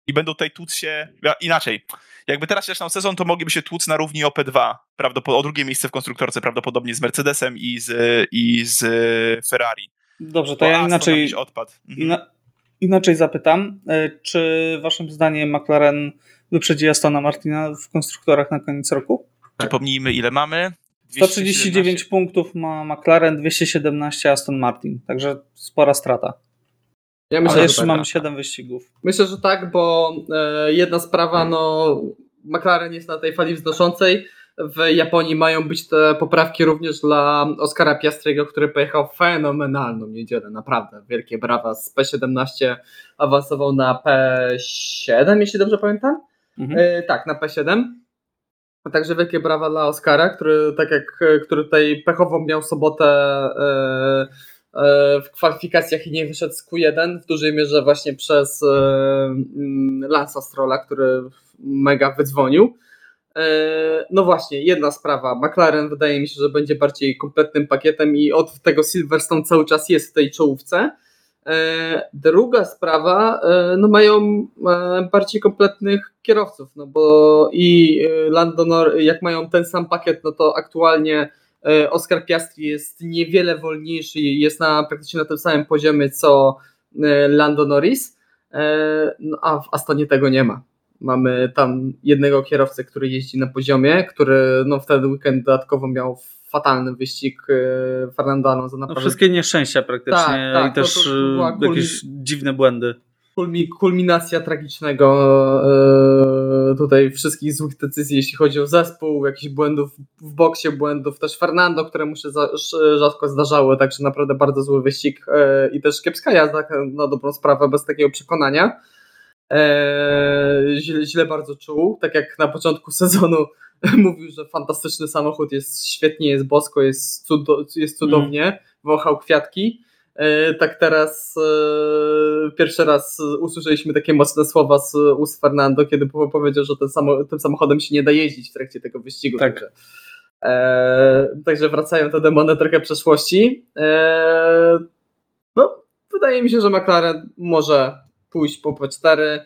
i będą tutaj tłuc się inaczej. Jakby teraz zaczynał sezon, to mogliby się tłuc na równi OP2, prawdopodobnie o drugie miejsce w konstruktorce, prawdopodobnie z Mercedesem i z, i z Ferrari. Dobrze, to Bo ja inaczej, odpad. Mhm. Ina, inaczej zapytam, e, czy waszym zdaniem McLaren wyprzedzi Astona Martina w konstruktorach na koniec roku? Tak. Przypomnijmy, ile mamy? 139 punktów ma McLaren, 217 Aston Martin, także spora strata. Ja myślę, Ale jeszcze tak. mam 7 wyścigów. Myślę, że tak, bo e, jedna sprawa, no McLaren jest na tej fali wznoszącej. W Japonii mają być te poprawki również dla Oscara Piastriego, który pojechał fenomenalną niedzielę, naprawdę. Wielkie brawa. Z P17 awansował na P7, jeśli dobrze pamiętam. Mhm. E, tak, na P7. Także wielkie brawa dla Oscara, który tak jak który tutaj pechowo miał sobotę e, E, w kwalifikacjach i nie wyszedł z Q1 w dużej mierze właśnie przez e, mm, Lansa Strolla, który mega wydzwonił. E, no właśnie, jedna sprawa. McLaren wydaje mi się, że będzie bardziej kompletnym pakietem i od tego Silverstone cały czas jest w tej czołówce. Druga sprawa, no mają bardziej kompletnych kierowców, no bo i Lando, jak mają ten sam pakiet, no to aktualnie Oscar Piastri jest niewiele wolniejszy, jest na praktycznie na tym samym poziomie co Lando Norris, no, a w Astonie tego nie ma. Mamy tam jednego kierowcę, który jeździ na poziomie, który no, wtedy weekend dodatkowo miał fatalny wyścig Fernando Alonso. No, wszystkie nieszczęścia praktycznie tak, tak, i też to, to, to jakieś dziwne błędy kulminacja tragicznego e, tutaj wszystkich złych decyzji, jeśli chodzi o zespół, jakichś błędów w boksie, błędów też Fernando, któremu się rzadko zdarzały, także naprawdę bardzo zły wyścig e, i też kiepska jazda na dobrą sprawę, bez takiego przekonania. E, źle, źle bardzo czuł, tak jak na początku sezonu mówił, że fantastyczny samochód jest świetnie, jest bosko, jest, cudo, jest cudownie, mm. wąchał kwiatki E, tak teraz e, pierwszy raz usłyszeliśmy takie mocne słowa z ust Fernando, kiedy powiedział, że tym samochodem się nie da jeździć w trakcie tego wyścigu. Tak. Także, e, także wracają te demony trochę przeszłości. E, no, wydaje mi się, że McLaren może pójść po P4.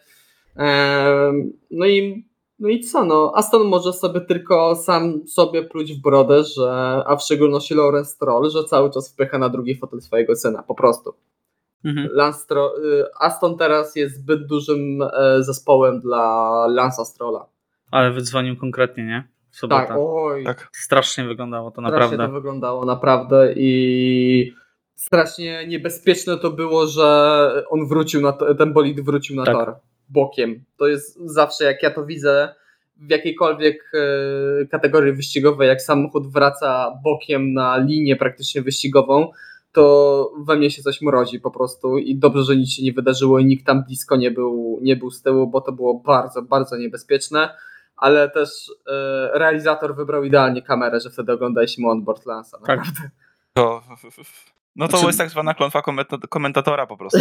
E, no i no i co, no, Aston może sobie tylko sam sobie pluć w brodę, że, a w szczególności Lawrence Stroll, że cały czas wpycha na drugi fotel swojego syna, po prostu. Mhm. Y, Aston teraz jest zbyt dużym e, zespołem dla Lance'a Strolla. Ale wydzwonił konkretnie, nie? W sobotę. Tak, oj. Tak. Strasznie wyglądało to naprawdę. Strasznie to wyglądało naprawdę i strasznie niebezpieczne to było, że on wrócił na ten bolid wrócił na tak. tor bokiem. To jest zawsze, jak ja to widzę w jakiejkolwiek e, kategorii wyścigowej, jak samochód wraca bokiem na linię praktycznie wyścigową, to we mnie się coś mrozi po prostu i dobrze, że nic się nie wydarzyło i nikt tam blisko nie był, nie był z tyłu, bo to było bardzo, bardzo niebezpieczne, ale też e, realizator wybrał idealnie kamerę, że wtedy oglądaliśmy onboard tak. naprawdę. Tak. To, no to znaczy... jest tak zwana klątwa komentatora po prostu.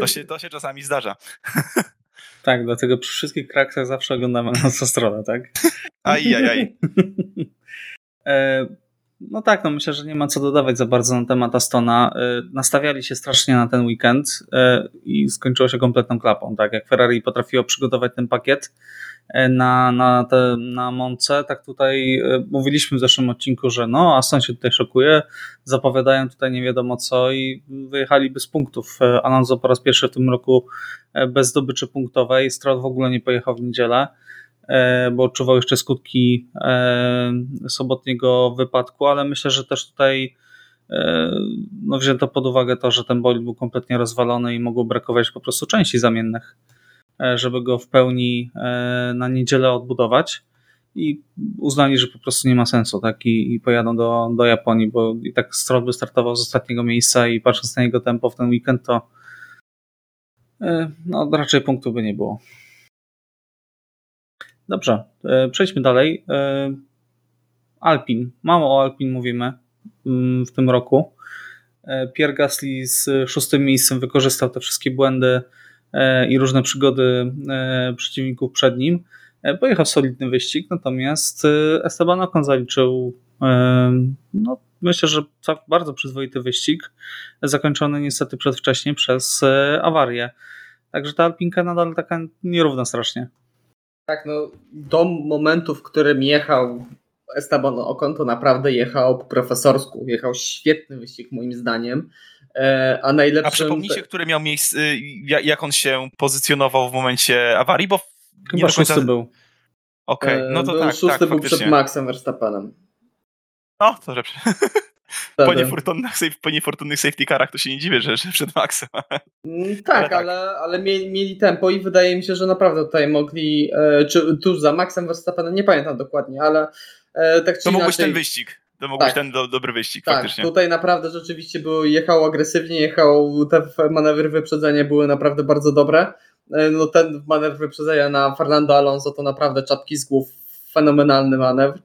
To się, to się czasami zdarza. Tak, dlatego przy wszystkich kraksach zawsze oglądamy na stronę, tak? Aj, aj, aj. No tak, no myślę, że nie ma co dodawać za bardzo na temat Astona. E, nastawiali się strasznie na ten weekend e, i skończyło się kompletną klapą. Tak, jak Ferrari potrafiło przygotować ten pakiet na, na, te, na Monce, tak tutaj mówiliśmy w zeszłym odcinku, że no, Aston się tutaj szokuje, zapowiadają tutaj nie wiadomo co i wyjechali bez punktów. Alonso po raz pierwszy w tym roku bez zdobyczy punktowej. Stroll w ogóle nie pojechał w niedzielę, bo odczuwał jeszcze skutki e, sobotniego wypadku, ale myślę, że też tutaj e, no, wzięto pod uwagę to, że ten bolid był kompletnie rozwalony i mogło brakować po prostu części zamiennych, żeby go w pełni na niedzielę odbudować i uznali, że po prostu nie ma sensu, tak, i, i pojadą do, do Japonii, bo i tak Stroll startował z ostatniego miejsca i patrząc na jego tempo w ten weekend, to E, no, raczej punktu by nie było. Dobrze, e, przejdźmy dalej. E, Alpin. Mało o Alpin mówimy mm, w tym roku. Pierre Gasly z szóstym miejscem wykorzystał te wszystkie błędy i różne przygody przeciwników przed nim. Pojechał solidny wyścig, natomiast Esteban Ocon zaliczył no, myślę, że bardzo przyzwoity wyścig, zakończony niestety przedwcześnie przez e, awarię. Także ta Alpinka nadal taka nierówna strasznie. Tak, no do momentu, w którym jechał Esteban Ocon, to naprawdę jechał po profesorsku. Jechał świetny wyścig moim zdaniem. E, a najlepszym... A przypomnijcie, który miał miejsce, y, jak on się pozycjonował w momencie awarii, bo Chyba szósty był. Okej, okay, no to był tak. Szósty tak, był faktycznie. przed Maxem Verstappenem. No, to lepsze. Po niefortunnych, po niefortunnych safety carach to się nie dziwię, że, że przed Maxem. Mm, tak, ale, tak. ale, ale mieli, mieli, tempo i wydaje mi się, że naprawdę tutaj mogli, e, czy tuż za Maxem Verstappenem, nie pamiętam dokładnie, ale e, tak czy To mógł być ten wyścig. To mógł tak. być ten do, dobry wyścig, tak, faktycznie. tutaj naprawdę rzeczywiście był, jechał agresywnie, jechał, te manewry wyprzedzenia były naprawdę bardzo dobre. E, no ten manewr wyprzedzenia na Fernando Alonso to naprawdę czapki z głów, fenomenalny manewr.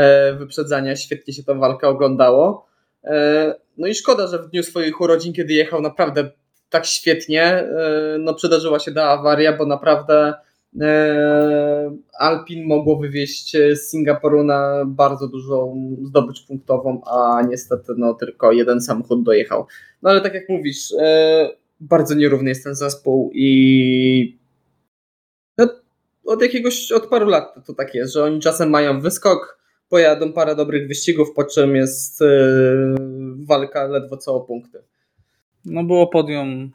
E, wyprzedzania. Świetnie się ta walka oglądało. E, no i szkoda, że w dniu swoich urodzin, kiedy jechał naprawdę tak świetnie, e, no przydarzyła się ta awaria, bo naprawdę Alpin mogło wywieźć z Singapuru na bardzo dużą zdobycz punktową, a niestety no, tylko jeden samochód dojechał. No ale tak jak mówisz, bardzo nierówny jest ten zespół i no, od jakiegoś, od paru lat to tak jest, że oni czasem mają wyskok, pojadą parę dobrych wyścigów, po czym jest yy, walka ledwo co o punkty. No było podium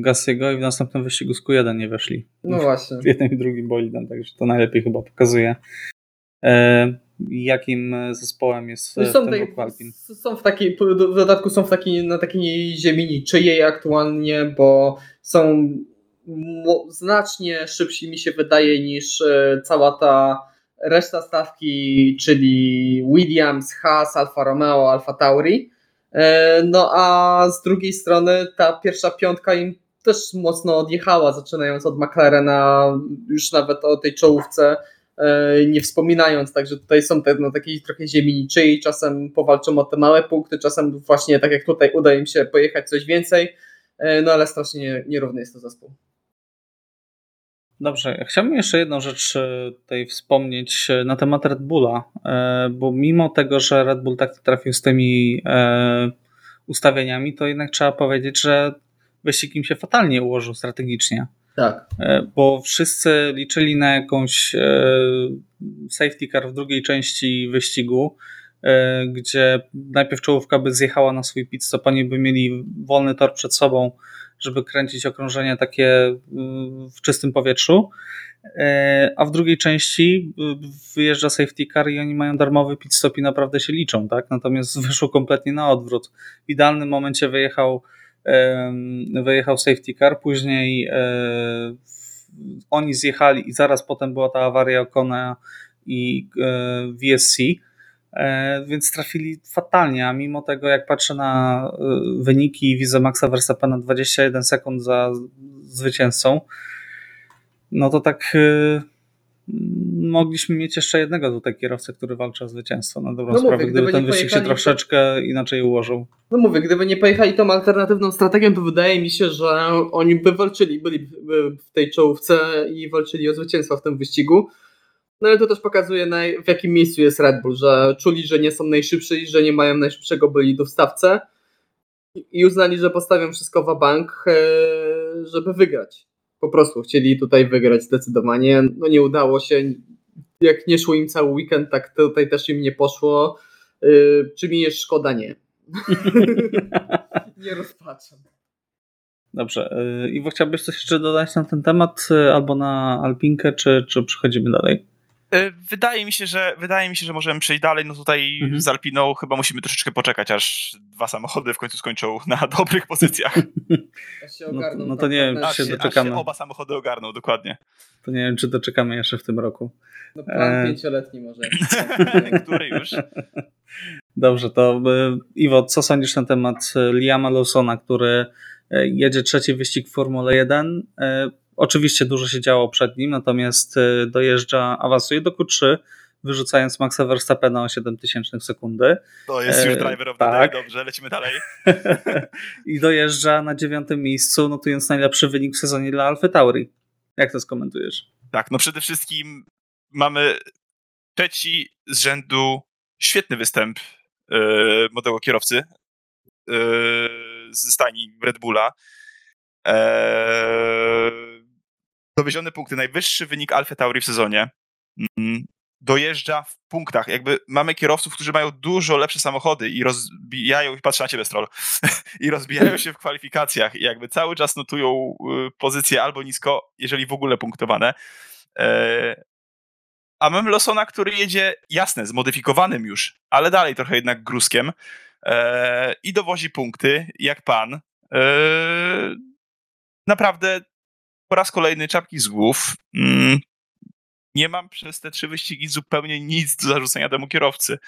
Gassiego i w następnym wyścigu z Q1 nie weszli. No właśnie. W jednym i drugim bolidem, także to najlepiej chyba pokazuje. E, jakim zespołem jest są, tej, są w takiej, w dodatku są w takiej, na takiej ziemi niczyjej aktualnie, bo są znacznie szybsi mi się wydaje niż e, cała ta reszta stawki, czyli Williams, Haas, Alfa Romeo, Alfa Tauri. E, no a z drugiej strony ta pierwsza piątka im też mocno odjechała, zaczynając od McLarena, już nawet o tej czołówce e, nie wspominając, także tutaj są te no, takie trochę ziemi niczyjej, czasem powalczą o te małe punkty, czasem właśnie tak jak tutaj uda im się pojechać coś więcej, no ale strasznie nierówny jest to zespół. Dobrze, chciałbym jeszcze jedną rzecz e, tutaj wspomnieć e, na temat Red Bulla, e, bo mimo tego, że Red Bull tak trafił z tymi ustawieniami, to jednak trzeba powiedzieć, że wyścig im się fatalnie ułożył strategicznie. Tak. Bo wszyscy liczyli na jakąś safety car w drugiej części wyścigu, gdzie najpierw czołówka by zjechała na swój pit stop, oni by mieli wolny tor przed sobą, żeby kręcić okrążenia takie y, w czystym powietrzu. Y, a w drugiej części y, wyjeżdża safety car i oni mają darmowy pit stop i naprawdę się liczą, tak? Natomiast wyszło kompletnie na odwrót. W idealnym momencie wyjechał, wyjechał safety car, później oni zjechali i zaraz potem była ta awaria Okona i VSC E, więc trafili fatalnie, a mimo tego jak patrzę na e, wyniki widzę Maxa Verstappena 21 sekund za zwycięzcą, no to tak e, mogliśmy mieć jeszcze jednego tutaj kierowcę, który walczy o zwycięstwo na dobrą no sprawę, mówię, gdyby ten wyścig się troszeczkę inaczej ułożył. No mówię, gdyby nie pojechali tą alternatywną strategią, to wydaje mi się, że oni by walczyli, byli w tej czołówce i walczyli o zwycięstwo w tym wyścigu. No ale to też pokazuje, na, w jakim miejscu jest Red Bull, że czuli, że nie są najszybsi, że nie mają najszybszego bolidu w stawce i uznali, że postawią wszystko w bank, e, żeby wygrać. Po prostu chcieli tutaj wygrać zdecydowanie. No nie udało się. Jak nie szło im cały weekend, tak tutaj też im nie poszło. E, czy mi jest szkoda? Nie. nie rozpaczam. Dobrze. E, Iwo, chciałbyś coś jeszcze dodać na ten temat albo na Alpinkę, czy, czy przechodzimy dalej? E, wydaje mi się, że wydaje mi się, że możemy przejść dalej. No tutaj mhm. z Alpiną chyba musimy troszeczkę poczekać, aż dwa samochody w końcu skończą na dobrych pozycjach. no, no, to nie wiem, czy się, się doczekamy. Się oba samochody ogarną, dokładnie. To nie wiem, czy doczekamy jeszcze w tym roku. No plan e... pięcioletni może. Który już? Dobrze, to e, Iwo, co sądzisz na temat Liama Lawsona, który jedzie trzeci wyścig w Formule 1? Oczywiście dużo się działo przed nim, natomiast y, dojeżdża, awansuje do Q3, wyrzucając Maxa Verstappena o 7000 sekundy. To jest już e, driver of the tak. day, dobrze, lecimy dalej. I dojeżdża na dziewiątym miejscu, notując najlepszy wynik w sezonie dla Alfa Tauri. Jak to skomentujesz? Tak, no przede wszystkim mamy trzeci z rzędu świetny występ yy, młodego kierowcy yy, ze stajni Red Bulla. Eee, dowiezione punkty, najwyższy wynik Alfa Tauri w sezonie. Mm, dojeżdża w punktach. Jakby mamy kierowców, którzy mają dużo lepsze samochody i rozbijają, patrzę na ciebie, Stroll, i rozbijają się w kwalifikacjach i jakby cały czas notują y, pozycje albo nisko, jeżeli w ogóle punktowane. E, a mamy Losona, który jedzie, jasne, zmodyfikowanym już, ale dalej trochę jednak gruskiem e, i dowozi punkty, jak pan. E, naprawdę po raz kolejny czapki z głów. Mm, nie mam przez te trzy wyścigi zupełnie nic do zarzucenia temu kierowcy.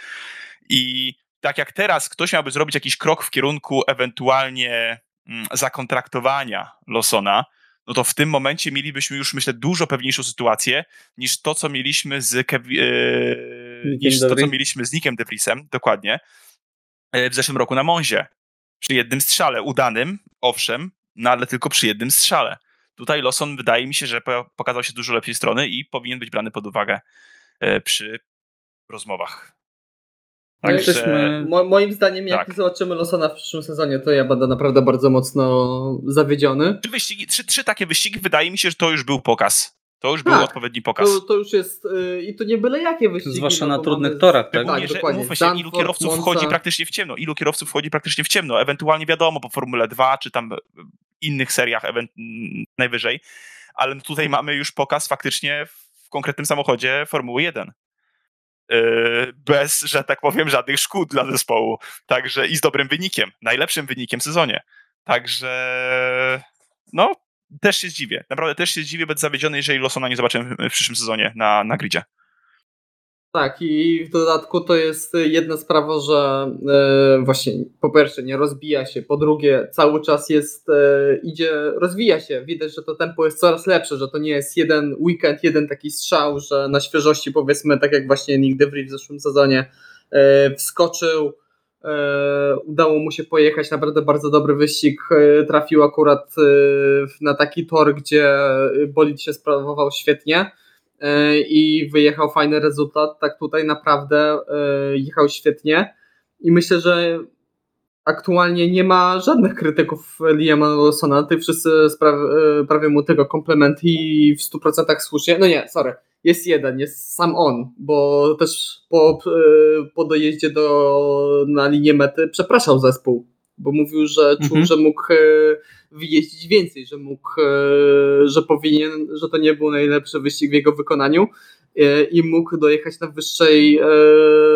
I tak jak teraz ktoś miałby zrobić jakiś krok w kierunku ewentualnie mm, zakontraktowania Losona, no to w tym momencie mielibyśmy już, myślę, dużo pewniejszą sytuację niż to, co mieliśmy z Kev- e, niż to, co mieliśmy z Nickiem DeVriesem, dokładnie, e, w zeszłym roku na Monzie. Przy jednym strzale udanym, owszem, no ale tylko przy jednym strzale. Tutaj Lawson wydaje mi się, że pokazał się dużo lepszej strony i powinien być brany pod uwagę e, przy rozmowach. Także... Jesteśmy... Mo moim zdaniem, jak tak. zobaczymy Lawsona w przyszłym sezonie, to ja będę naprawdę bardzo mocno zawiedziony. Trzy, wyścigi, trzy, trzy takie wyścigi, wydaje mi się, że to już był pokaz. To już był Tak, odpowiedni pokaz. To, to już jest yy, i to nie byle jakie wyścigi. Zwłaszcza no, na trudnych torach, tak? Tak, dokładnie. umówmy się, ilu Zandvoort, kierowców Monza. wchodzi praktycznie w ciemno. Ilu kierowców wchodzi praktycznie w ciemno. Ewentualnie wiadomo po Formule 2, czy tam innych seriach najwyżej. Ale tutaj mamy już pokaz faktycznie w konkretnym samochodzie Formuły 1. Yy, Bez, że tak powiem, żadnych szkód dla zespołu. Także i z dobrym wynikiem. Najlepszym wynikiem w sezonie. Także no, też się zdziwię. Naprawdę też się zdziwię, będę zawiedziony, jeżeli Lawsona nie zobaczymy w przyszłym sezonie na, na gridzie. Tak, i w dodatku to jest jedna sprawa, że e, właśnie po pierwsze nie rozbija się, po drugie cały czas jest, e, idzie, rozwija się. Widać, że to tempo jest coraz lepsze, że to nie jest jeden weekend, jeden taki strzał, że na świeżości powiedzmy, tak jak właśnie Nick DeVries w zeszłym sezonie e, wskoczył, udało mu się pojechać, naprawdę bardzo dobry wyścig, e, trafił akurat e, na taki tor, gdzie bolid się sprawował świetnie e, i wyjechał fajny rezultat. Tak tutaj naprawdę e, jechał świetnie i myślę, że aktualnie nie ma żadnych krytyków Liama Lawsona. Ty wszyscy e, prawie mu tego komplementy i w 100% słusznie. No nie, sorry. Jest jeden, jest sam on, bo też po, e, po dojeździe do, na linię mety przepraszał zespół, bo mówił, że czuł, Mhm. że mógł e, wyjeździć więcej, że mógł, e, że powinien, że to nie był najlepszy wyścig w jego wykonaniu i mógł dojechać na wyższej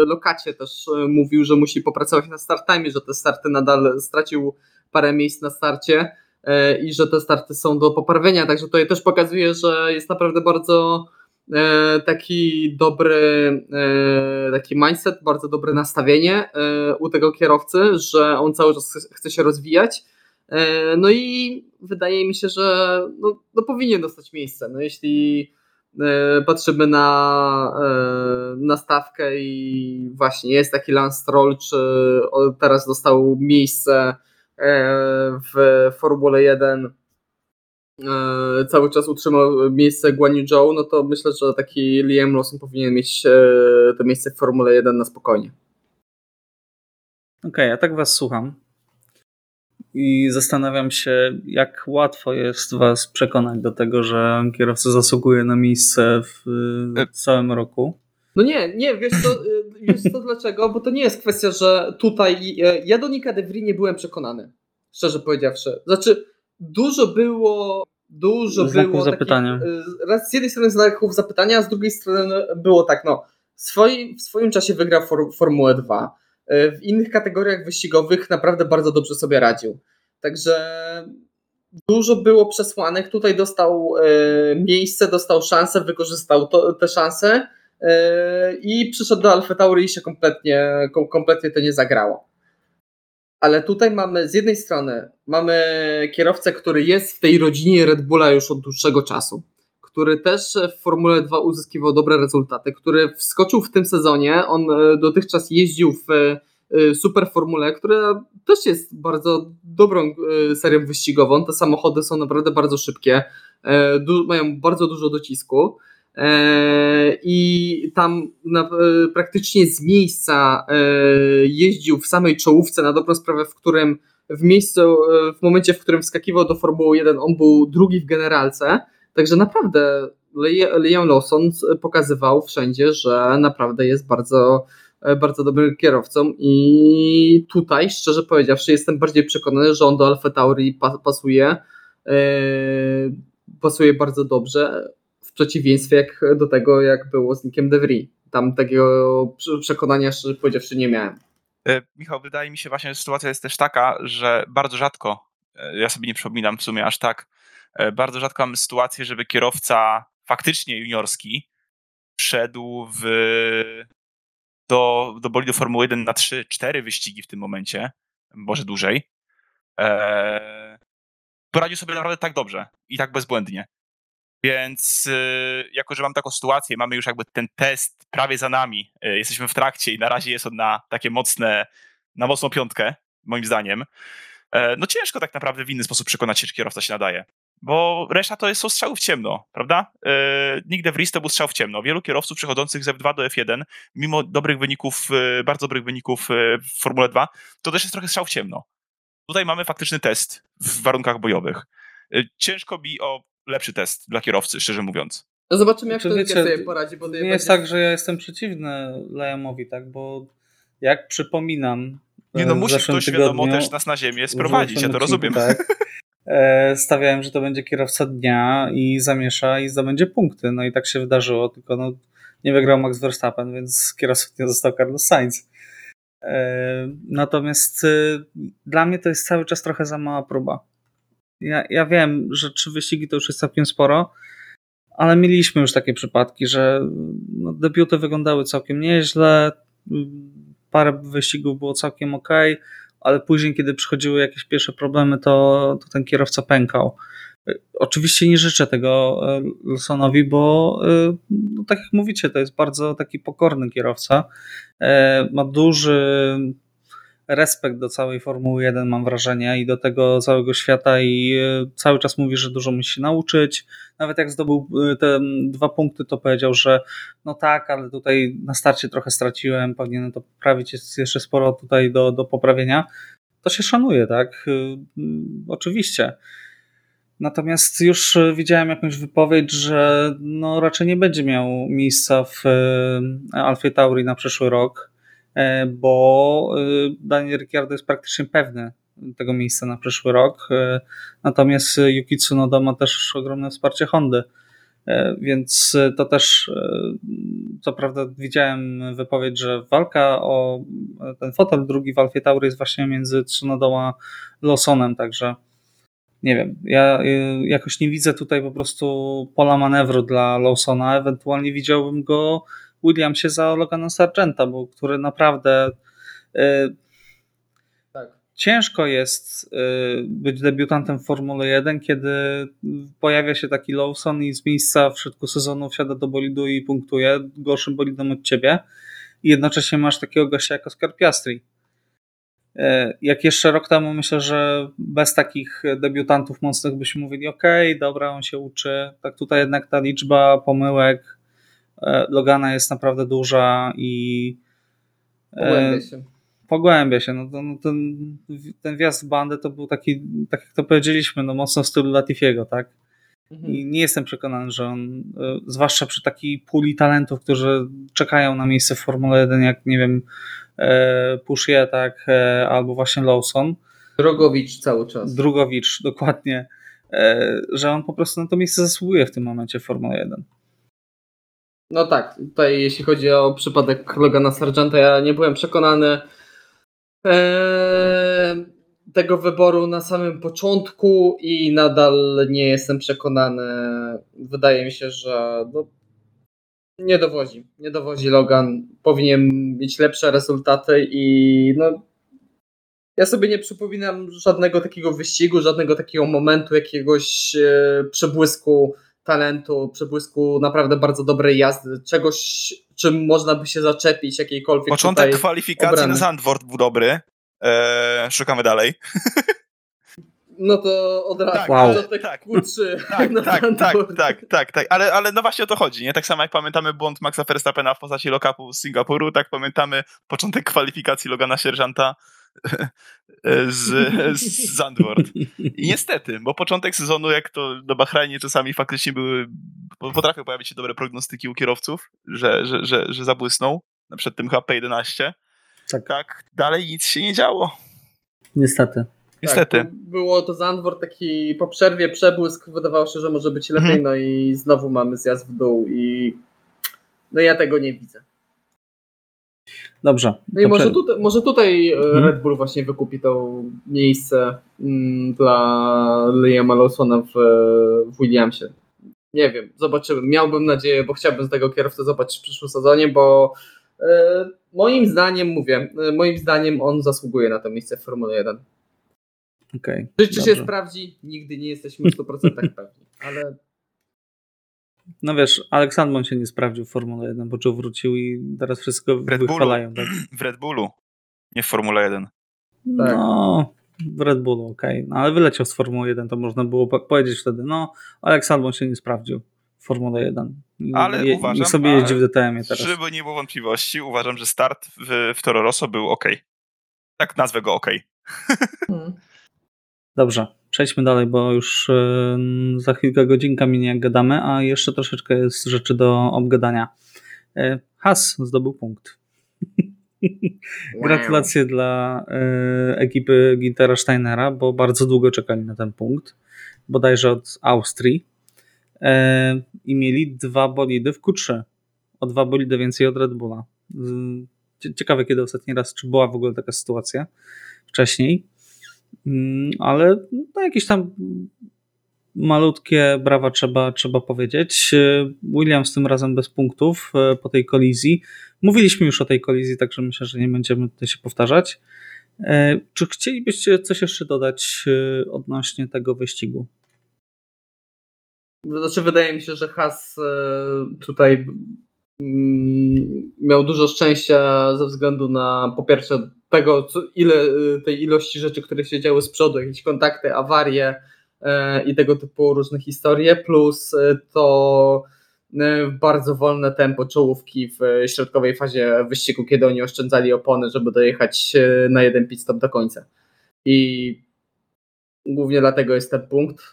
lokacie. Też mówił, że musi popracować na start time, że te starty nadal stracił parę miejsc na starcie i że te starty są do poprawienia. Także tutaj też pokazuje, że jest naprawdę bardzo taki dobry e, taki mindset, bardzo dobre nastawienie e, u tego kierowcy, że on cały czas chce- się rozwijać. E, No i wydaje mi się, że no, no powinien dostać miejsce. No jeśli e, patrzymy na, e, na stawkę i właśnie jest taki Lance Stroll, czy teraz dostał miejsce e, w Formule 1 e, cały czas utrzymał miejsce Guan Yu Zhou, no to myślę, że taki Liam Lawson powinien mieć e, to miejsce w Formule 1 na spokojnie. Okej, ja tak was słucham i zastanawiam się, jak łatwo jest was przekonać do tego, że kierowca zasługuje na miejsce w y, całym roku. No nie, nie, wiesz co, y, wiesz co dlaczego? Bo to nie jest kwestia, że tutaj ja do Nika DeVry nie byłem przekonany, szczerze powiedziawszy. Znaczy, dużo było dużo Znaków było zapytania. Takich, raz z jednej strony znaków zapytania, a z drugiej strony było tak, no, w swoim, w swoim czasie wygrał for, Formułę 2. y, W innych kategoriach wyścigowych naprawdę bardzo dobrze sobie radził. Także dużo było przesłanek. Tutaj dostał y, miejsce, dostał szansę, wykorzystał to, te szanse y, i przyszedł do Alfa Tauri i się kompletnie, kom, kompletnie to nie zagrało. Ale tutaj mamy z jednej strony mamy kierowcę, który jest w tej rodzinie Red Bulla już od dłuższego czasu, który też w Formule 2 uzyskiwał dobre rezultaty, który wskoczył w tym sezonie. On e, dotychczas jeździł w e, Super Formule, która też jest bardzo dobrą e, serią wyścigową. Te samochody są naprawdę bardzo szybkie, e, mają bardzo dużo docisku. E, I tam na, e, praktycznie z miejsca e, jeździł w samej czołówce na dobrą sprawę, w którym w miejscu, w momencie, w którym wskakiwał do Formuły 1, on był drugi w generalce. Także naprawdę Liam Lawson pokazywał wszędzie, że naprawdę jest bardzo, bardzo dobrym kierowcą i tutaj, szczerze powiedziawszy, jestem bardziej przekonany, że on do Alfa Tauri pa- pasuje, pasuje bardzo dobrze w przeciwieństwie jak do tego, jak było z Nickiem DeVry. Tam takiego prze- przekonania, szczerze powiedziawszy, nie miałem. E, Michał, wydaje mi się właśnie, że sytuacja jest też taka, że bardzo rzadko, e, ja sobie nie przypominam w sumie aż tak, e, bardzo rzadko mamy sytuację, żeby kierowca faktycznie juniorski wszedł w, do, do bolidu Formuły 1 na 3-4 wyścigi w tym momencie, może dłużej. E, poradził sobie naprawdę tak dobrze i tak bezbłędnie. Więc y, jako, że mam taką sytuację, mamy już jakby ten test prawie za nami, y, jesteśmy w trakcie i na razie jest on na takie mocne, na mocną piątkę, moim zdaniem, e, no ciężko tak naprawdę w inny sposób przekonać się, czy kierowca się nadaje. Bo reszta to jest, strzały w ciemno, prawda? E, Nick DeVries to był strzał w ciemno. Wielu kierowców przechodzących z F2 do F1, mimo dobrych wyników, e, bardzo dobrych wyników w Formule 2, to też jest trochę strzał w ciemno. Tutaj mamy faktyczny test w warunkach bojowych. Ciężko mi o lepszy test dla kierowcy, szczerze mówiąc. No zobaczymy, jak Czy to wiecie, sobie poradzi. Bo Nie będzie- jest tak, że ja jestem przeciwny Liamowi, tak, bo jak przypominam. Nie e, no, w musi ktoś wiadomo tygodniu- też nas na ziemię sprowadzić, ja to rozumiem. Tak. E, stawiałem, że to będzie kierowca dnia i zamiesza i zdobędzie punkty. No i tak się wydarzyło, tylko no, nie wygrał Max Verstappen, więc kierowcą nie został Carlos Sainz. E, natomiast e, dla mnie to jest cały czas trochę za mała próba. Ja, ja wiem, że trzy wyścigi to już jest całkiem sporo, ale mieliśmy już takie przypadki, że no, debiuty wyglądały całkiem nieźle, parę wyścigów było całkiem ok, ale później, kiedy przychodziły jakieś pierwsze problemy, to, to ten kierowca pękał. Oczywiście nie życzę tego e, Lawsonowi, bo e, no, tak jak mówicie, to jest bardzo taki pokorny kierowca. E, Ma duży respekt do całej Formuły 1, mam wrażenie, i do tego całego świata, i e, cały czas mówi, że dużo musi się nauczyć. Nawet jak zdobył e, te dwa punkty, to powiedział, że no tak, ale tutaj na starcie trochę straciłem, powinienem to poprawić, jest jeszcze sporo tutaj do, do poprawienia. To się szanuje, tak? Y, Oczywiście. Natomiast już widziałem jakąś wypowiedź, że no raczej nie będzie miał miejsca w Alfie Tauri na przyszły rok, e, bo y, Daniel Ricciardo jest praktycznie pewny tego miejsca na przyszły rok. e, Natomiast Yuki Tsunoda ma też ogromne wsparcie Hondy. E, Więc to też, e, co prawda, widziałem wypowiedź, że walka o ten fotel drugi w Alfie Tauri jest właśnie między Tsunodą a Lawsonem, także nie wiem. Ja e, jakoś nie widzę tutaj po prostu pola manewru dla Lawsona. Ewentualnie widziałbym go Williamsie za Logana Sargenta, bo który naprawdę e, Tak. ciężko jest y, być debiutantem w Formule 1, kiedy pojawia się taki Lawson i z miejsca w środku sezonu wsiada do bolidu i punktuje gorszym bolidem od ciebie i jednocześnie masz takiego gościa jak Oscar Piastri. Y, Jak jeszcze rok temu myślę, że bez takich debiutantów mocnych byśmy mówili, ok, dobra, on się uczy. Tak tutaj jednak ta liczba pomyłek y, Logana jest naprawdę duża i y, Pogłębia się. pogłębia się. No, to, no ten, ten wjazd w bandę to był taki, tak jak to powiedzieliśmy, no mocno w stylu Latifiego, tak? Mhm. I nie jestem przekonany, że on, y, zwłaszcza przy takiej puli talentów, którzy czekają na miejsce w Formule 1, jak nie wiem, e, Pushie, tak, e, albo właśnie Lawson, Drogowicz cały czas. Drugowicz, dokładnie, e, że on po prostu na to miejsce zasługuje w tym momencie w Formule 1. No tak, tutaj jeśli chodzi o przypadek Logana Sargenta, ja nie byłem przekonany eee, tego wyboru na samym początku i nadal nie jestem przekonany. Wydaje mi się, że no, nie dowozi. Nie dowozi Logan. Powinien mieć lepsze rezultaty i no, ja sobie nie przypominam żadnego takiego wyścigu, żadnego takiego momentu, jakiegoś e, przebłysku talentu, przebłysku naprawdę bardzo dobrej jazdy, czegoś, czym można by się zaczepić, jakiejkolwiek Początek tutaj kwalifikacji obrany. na Zandvoort był dobry. Eee, szukamy dalej. No to od razu Tak, Wow. początek tak. Q3 Tak, na tak, tak, Zandvoort. tak, tak, tak. Ale, ale no właśnie o to chodzi, nie? Tak samo jak pamiętamy błąd Maxa Verstappena w postaci lock-upu z Singapuru, tak pamiętamy początek kwalifikacji Logana Sierżanta z, z Zandvoort. I niestety, bo początek sezonu, jak to do Bahrajnie czasami faktycznie były, potrafią pojawić się dobre prognostyki u kierowców, że, że, że, że zabłysną, na przykład tym HP11. Tak. tak, dalej nic się nie działo. Niestety. Niestety. Tak, było to Zandvoort taki po przerwie przebłysk, wydawało się, że może być lepiej, Mhm. no i znowu mamy zjazd w dół i no ja tego nie widzę. Dobrze. No i może tutaj, może tutaj Mhm. Red Bull właśnie wykupi to miejsce mm, dla Liama Lawsona w, w Williamsie. Nie wiem, zobaczymy. Miałbym nadzieję, bo chciałbym z tego kierowcę zobaczyć w przyszłym sezonie, bo e, moim zdaniem, mówię, e, moim zdaniem on zasługuje na to miejsce w Formule 1. Okej, Czy, czy się sprawdzi? Nigdy nie jesteśmy w 100% pewni, ale No wiesz, Aleksandr się nie sprawdził w Formule 1, bo czuł wrócił i teraz wszystko W Red Bullu. wychwalają. Tak? W Red Bullu, nie w Formule 1. Tak. No, w Red Bullu, okej. No, ale wyleciał z Formuły 1, to można było po- powiedzieć wtedy, no, Aleksandr się nie sprawdził w Formule 1. I Ale je, uważam, niech sobie jeździ w DTM-ie teraz. Żeby nie było wątpliwości, uważam, że start w, w Toro Rosso był ok. Tak nazwę go ok. hmm. Dobrze, przejdźmy dalej, bo już za chwilkę godzinka minie jak gadamy, a jeszcze troszeczkę jest rzeczy do obgadania. Has zdobył punkt. Gratulacje dla ekipy Gintera Steinera, bo bardzo długo czekali na ten punkt, bodajże od Austrii. I mieli dwa bolidy w Q3. O dwa bolidy więcej od Red Bulla. Ciekawe, kiedy ostatni raz, czy była w ogóle taka sytuacja wcześniej. Mm, ale no, jakieś tam malutkie brawa trzeba, trzeba powiedzieć. Williams tym razem bez punktów e, po tej kolizji. Mówiliśmy już o tej kolizji, także myślę, że nie będziemy tutaj się powtarzać. E, czy chcielibyście coś jeszcze dodać odnośnie tego wyścigu? Znaczy, wydaje mi się, że Has tutaj miał dużo szczęścia ze względu na po pierwsze tego, co, ile y, tej ilości rzeczy, które się działy z przodu, jakieś kontakty, awarie e, i tego typu różne historie, plus e, to e, bardzo wolne tempo czołówki w środkowej fazie wyścigu, kiedy oni oszczędzali opony, żeby dojechać na jeden pit stop do końca. I głównie dlatego jest ten punkt.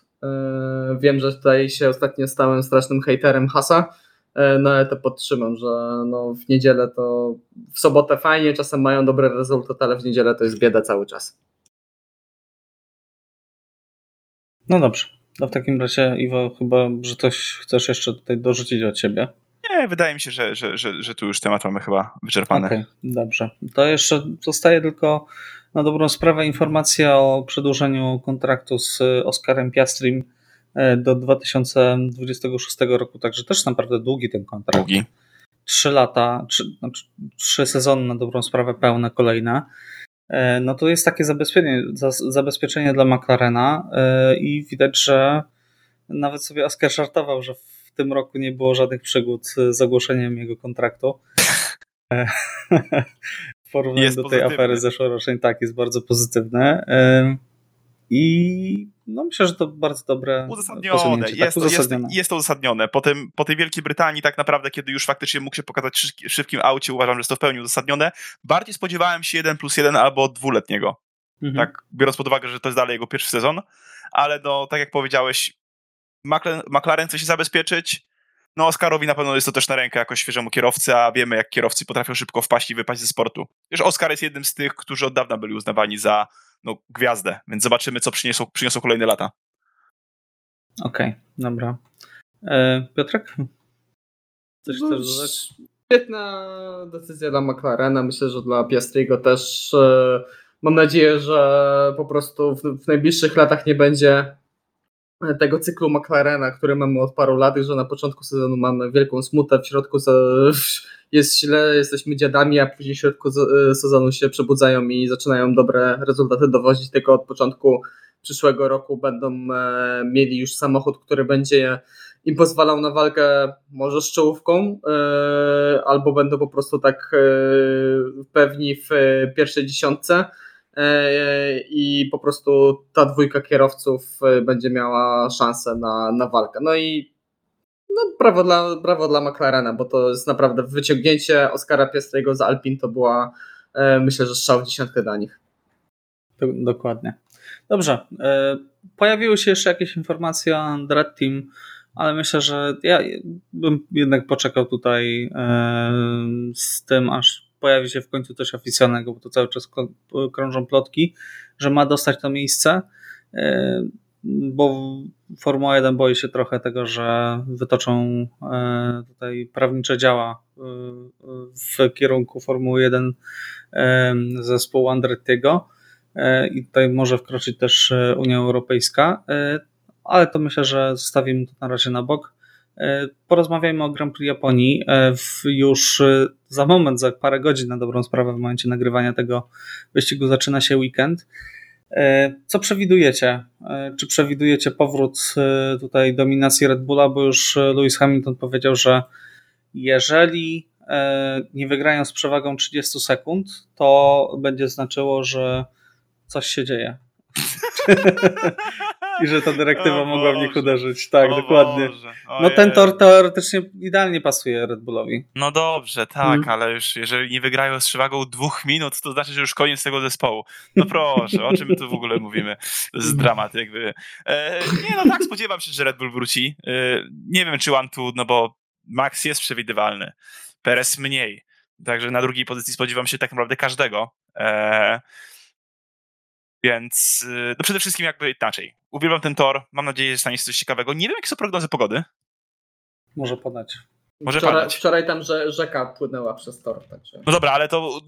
Wiem, że tutaj się ostatnio stałem strasznym haterem Hasa, E, no ale to podtrzymam, że no, w niedzielę to w sobotę fajnie, czasem mają dobre rezultaty, ale w niedzielę to jest bieda cały czas. No dobrze. No w takim razie, Iwo, chyba, że coś chcesz jeszcze tutaj dorzucić od ciebie. Nie, wydaje mi się, że, że, że, że tu już temat mamy chyba wyczerpany. Okej, okay, dobrze. To jeszcze zostaje tylko na dobrą sprawę informacja o przedłużeniu kontraktu z Oskarem Piastrim E, do 2026 roku, także też naprawdę długi ten kontrakt. Długi. Trzy lata, trzy, znaczy, trzy sezony na dobrą sprawę pełne kolejne. E, no to jest takie zabezpieczenie, zabezpieczenie dla McLarena e, i widać, że nawet sobie Oscar żartował, że w tym roku nie było żadnych przygód z ogłoszeniem jego kontraktu. w porównaniu do tej pozytywny. afery zeszłorocznej, tak, jest bardzo pozytywne. I no myślę, że to bardzo dobre. Uzasadnione. Tak, jest, uzasadnione. Jest, jest, to uzasadnione. Po, tym, po tej Wielkiej Brytanii, tak naprawdę, kiedy już faktycznie mógł się pokazać w szybkim aucie, uważam, że jest to w pełni uzasadnione. Bardziej spodziewałem się 1 plus 1 albo dwuletniego. Mhm. Tak, biorąc pod uwagę, że to jest dalej jego pierwszy sezon. Ale no, tak jak powiedziałeś, McLaren, McLaren chce się zabezpieczyć. No, Oscarowi na pewno jest to też na rękę jako świeżemu kierowcy, a wiemy, jak kierowcy potrafią szybko wpaść i wypaść ze sportu. Wiesz, Oscar jest jednym z tych, którzy od dawna byli uznawani za no, gwiazdę, więc zobaczymy, co przyniosą, przyniosą kolejne lata. Okej, okay, dobra. E, Piotrek? Coś no, chcesz dodać? Świetna decyzja dla McLarena. Myślę, że dla Piastriego też. E, mam nadzieję, że po prostu w, w najbliższych latach nie będzie tego cyklu McLarena, który mamy od paru lat, że na początku sezonu mamy wielką smutę, w środku jest źle, jesteśmy dziadami, a później w środku e, sezonu się przebudzają i zaczynają dobre rezultaty dowozić, tylko od początku przyszłego roku będą e, mieli już samochód, który będzie im pozwalał na walkę może z czołówką, e, albo będą po prostu tak pewni w pierwszej dziesiątce i po prostu ta dwójka kierowców będzie miała szansę na, na walkę. No i no, brawo dla, brawo dla McLarena, bo to jest naprawdę wyciągnięcie Oscara Piastrego z Alpin to była e, myślę, że strzał w dziesiątkę dla nich. Dokładnie. Dobrze. E, pojawiły się jeszcze jakieś informacje o Dread Team, ale myślę, że ja bym jednak poczekał tutaj e, z tym, aż pojawi się w końcu coś oficjalnego, bo to cały czas krążą plotki, że ma dostać to miejsce bo Formuła 1 boi się trochę tego, że wytoczą e, tutaj prawnicze działa e, w kierunku Formuły 1 e, zespołu Andrettiego i tutaj może wkroczyć też Unia Europejska, ale to myślę, że zostawimy to na razie na bok. Porozmawiajmy o Grand Prix Japonii. Już za moment, za parę godzin na dobrą sprawę, w momencie nagrywania tego wyścigu zaczyna się weekend. E, co przewidujecie? E, czy przewidujecie powrót e, tutaj dominacji Red Bulla, bo już Lewis Hamilton powiedział, że jeżeli nie wygrają z przewagą 30 sekund, to będzie znaczyło, że coś się dzieje. I że ta dyrektywa mogła w nich uderzyć. Tak, O dokładnie. No ten tor teoretycznie idealnie pasuje Red Bullowi. No dobrze, tak, Mm. ale już jeżeli nie wygrają z przewagą dwóch minut, to znaczy, że już koniec tego zespołu. No proszę, o czym my tu w ogóle mówimy? To jest dramat jakby. E, nie no tak, spodziewam się, że Red Bull wróci. E, nie wiem, czy One Two, no bo Max jest przewidywalny, Perez mniej. Także na drugiej pozycji spodziewam się tak naprawdę każdego. E, więc e, no przede wszystkim jakby inaczej. Uwielbiam ten tor, mam nadzieję, że stanie się coś ciekawego. Nie wiem, jakie są prognozy pogody. Może podać. Może wczoraj, padać. wczoraj tam że, rzeka płynęła przez tor. Także. No dobra, ale to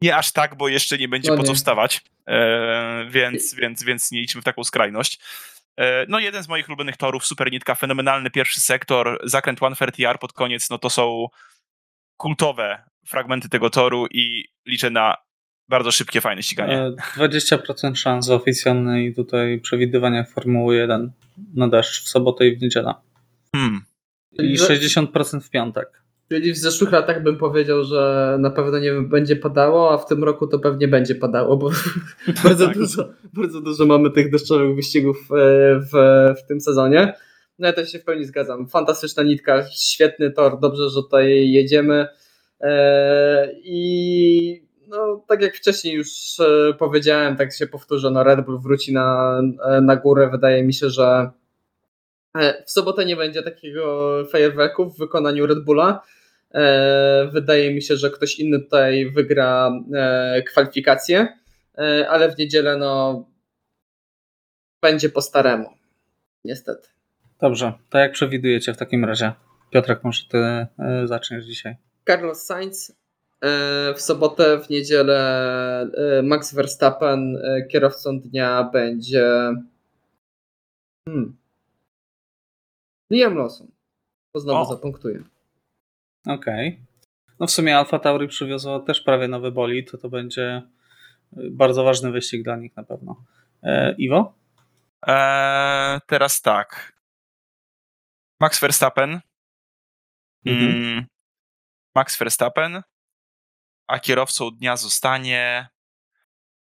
nie aż tak, bo jeszcze nie będzie No po co wstawać, e, więc, więc, więc nie idźmy w taką skrajność. E, no jeden z moich ulubionych torów, super nitka, fenomenalny pierwszy sektor, zakręt 130R pod koniec, no to są kultowe fragmenty tego toru i liczę na bardzo szybkie, fajne ściganie. E, 20% szans oficjalnej tutaj przewidywania Formuły 1 na deszcz w sobotę i w niedzielę. Hmm. I Że- 60% w piątek. Czyli w zeszłych latach bym powiedział, że na pewno nie będzie padało, a w tym roku to pewnie będzie padało, bo bardzo, Tak. dużo, bardzo dużo mamy tych deszczowych wyścigów e, w, w tym sezonie. No ja też się w pełni zgadzam. Fantastyczna nitka, świetny tor, dobrze, że tutaj jedziemy. E, I no, tak jak wcześniej już e, powiedziałem, tak się powtórzę, no Red Bull wróci na, e, na górę. Wydaje mi się, że e, w sobotę nie będzie takiego fajerwerku w wykonaniu Red Bulla. Wydaje mi się, że ktoś inny tutaj wygra kwalifikacje, ale w niedzielę no będzie po staremu. Niestety. Dobrze, to jak przewidujecie w takim razie? Piotrek, może ty zaczniesz dzisiaj. Carlos Sainz w sobotę, w niedzielę e, Max Verstappen e, kierowcą dnia będzie hmm. Liam Lawson. To znowu O. zapunktuje. Okej. No w sumie Alfa Tauri przywiozło też prawie nowy bolid, to to będzie e, bardzo ważny wyścig dla nich na pewno. E, Iwo? E, teraz tak. Max Verstappen. Mhm. Mm, Max Verstappen. A kierowcą dnia zostanie.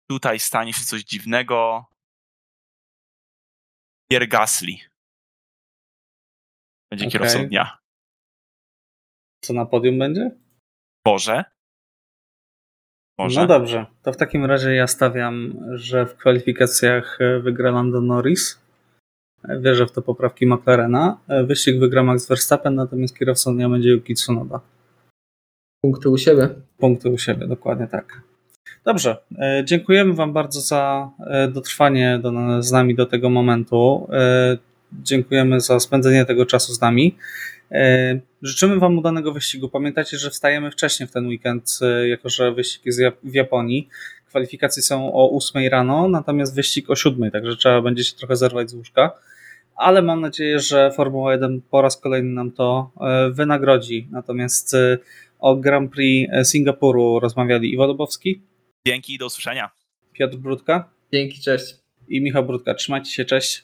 Tutaj stanie się coś dziwnego. Pierre Gasly. Będzie Okej. kierowcą dnia. Co na podium będzie? Może. Może. No dobrze, to w takim razie ja stawiam, że w kwalifikacjach e, wygra Lando Norris. E, Wierzę w to poprawki McLarena. E, Wyścig wygra Max Verstappen, natomiast kierowcą dnia będzie Yuki Tsunoda. Punkty u siebie. Punkty u siebie, dokładnie tak. Dobrze, e, dziękujemy Wam bardzo za e, dotrwanie do, z nami do tego momentu. E, Dziękujemy za spędzenie tego czasu z nami. Życzymy Wam udanego wyścigu. Pamiętajcie, że wstajemy wcześniej w ten weekend, jako że wyścig jest w Japonii. Kwalifikacje są o 8 rano, natomiast wyścig o 7, także trzeba będzie się trochę zerwać z łóżka. Ale mam nadzieję, że Formuła 1 po raz kolejny nam to wynagrodzi. Natomiast o Grand Prix Singapuru rozmawiali Iwo Lubowski, Dzięki i do usłyszenia. Piotr Brudka Dzięki, cześć. i Michał Brudka. Trzymajcie się, cześć.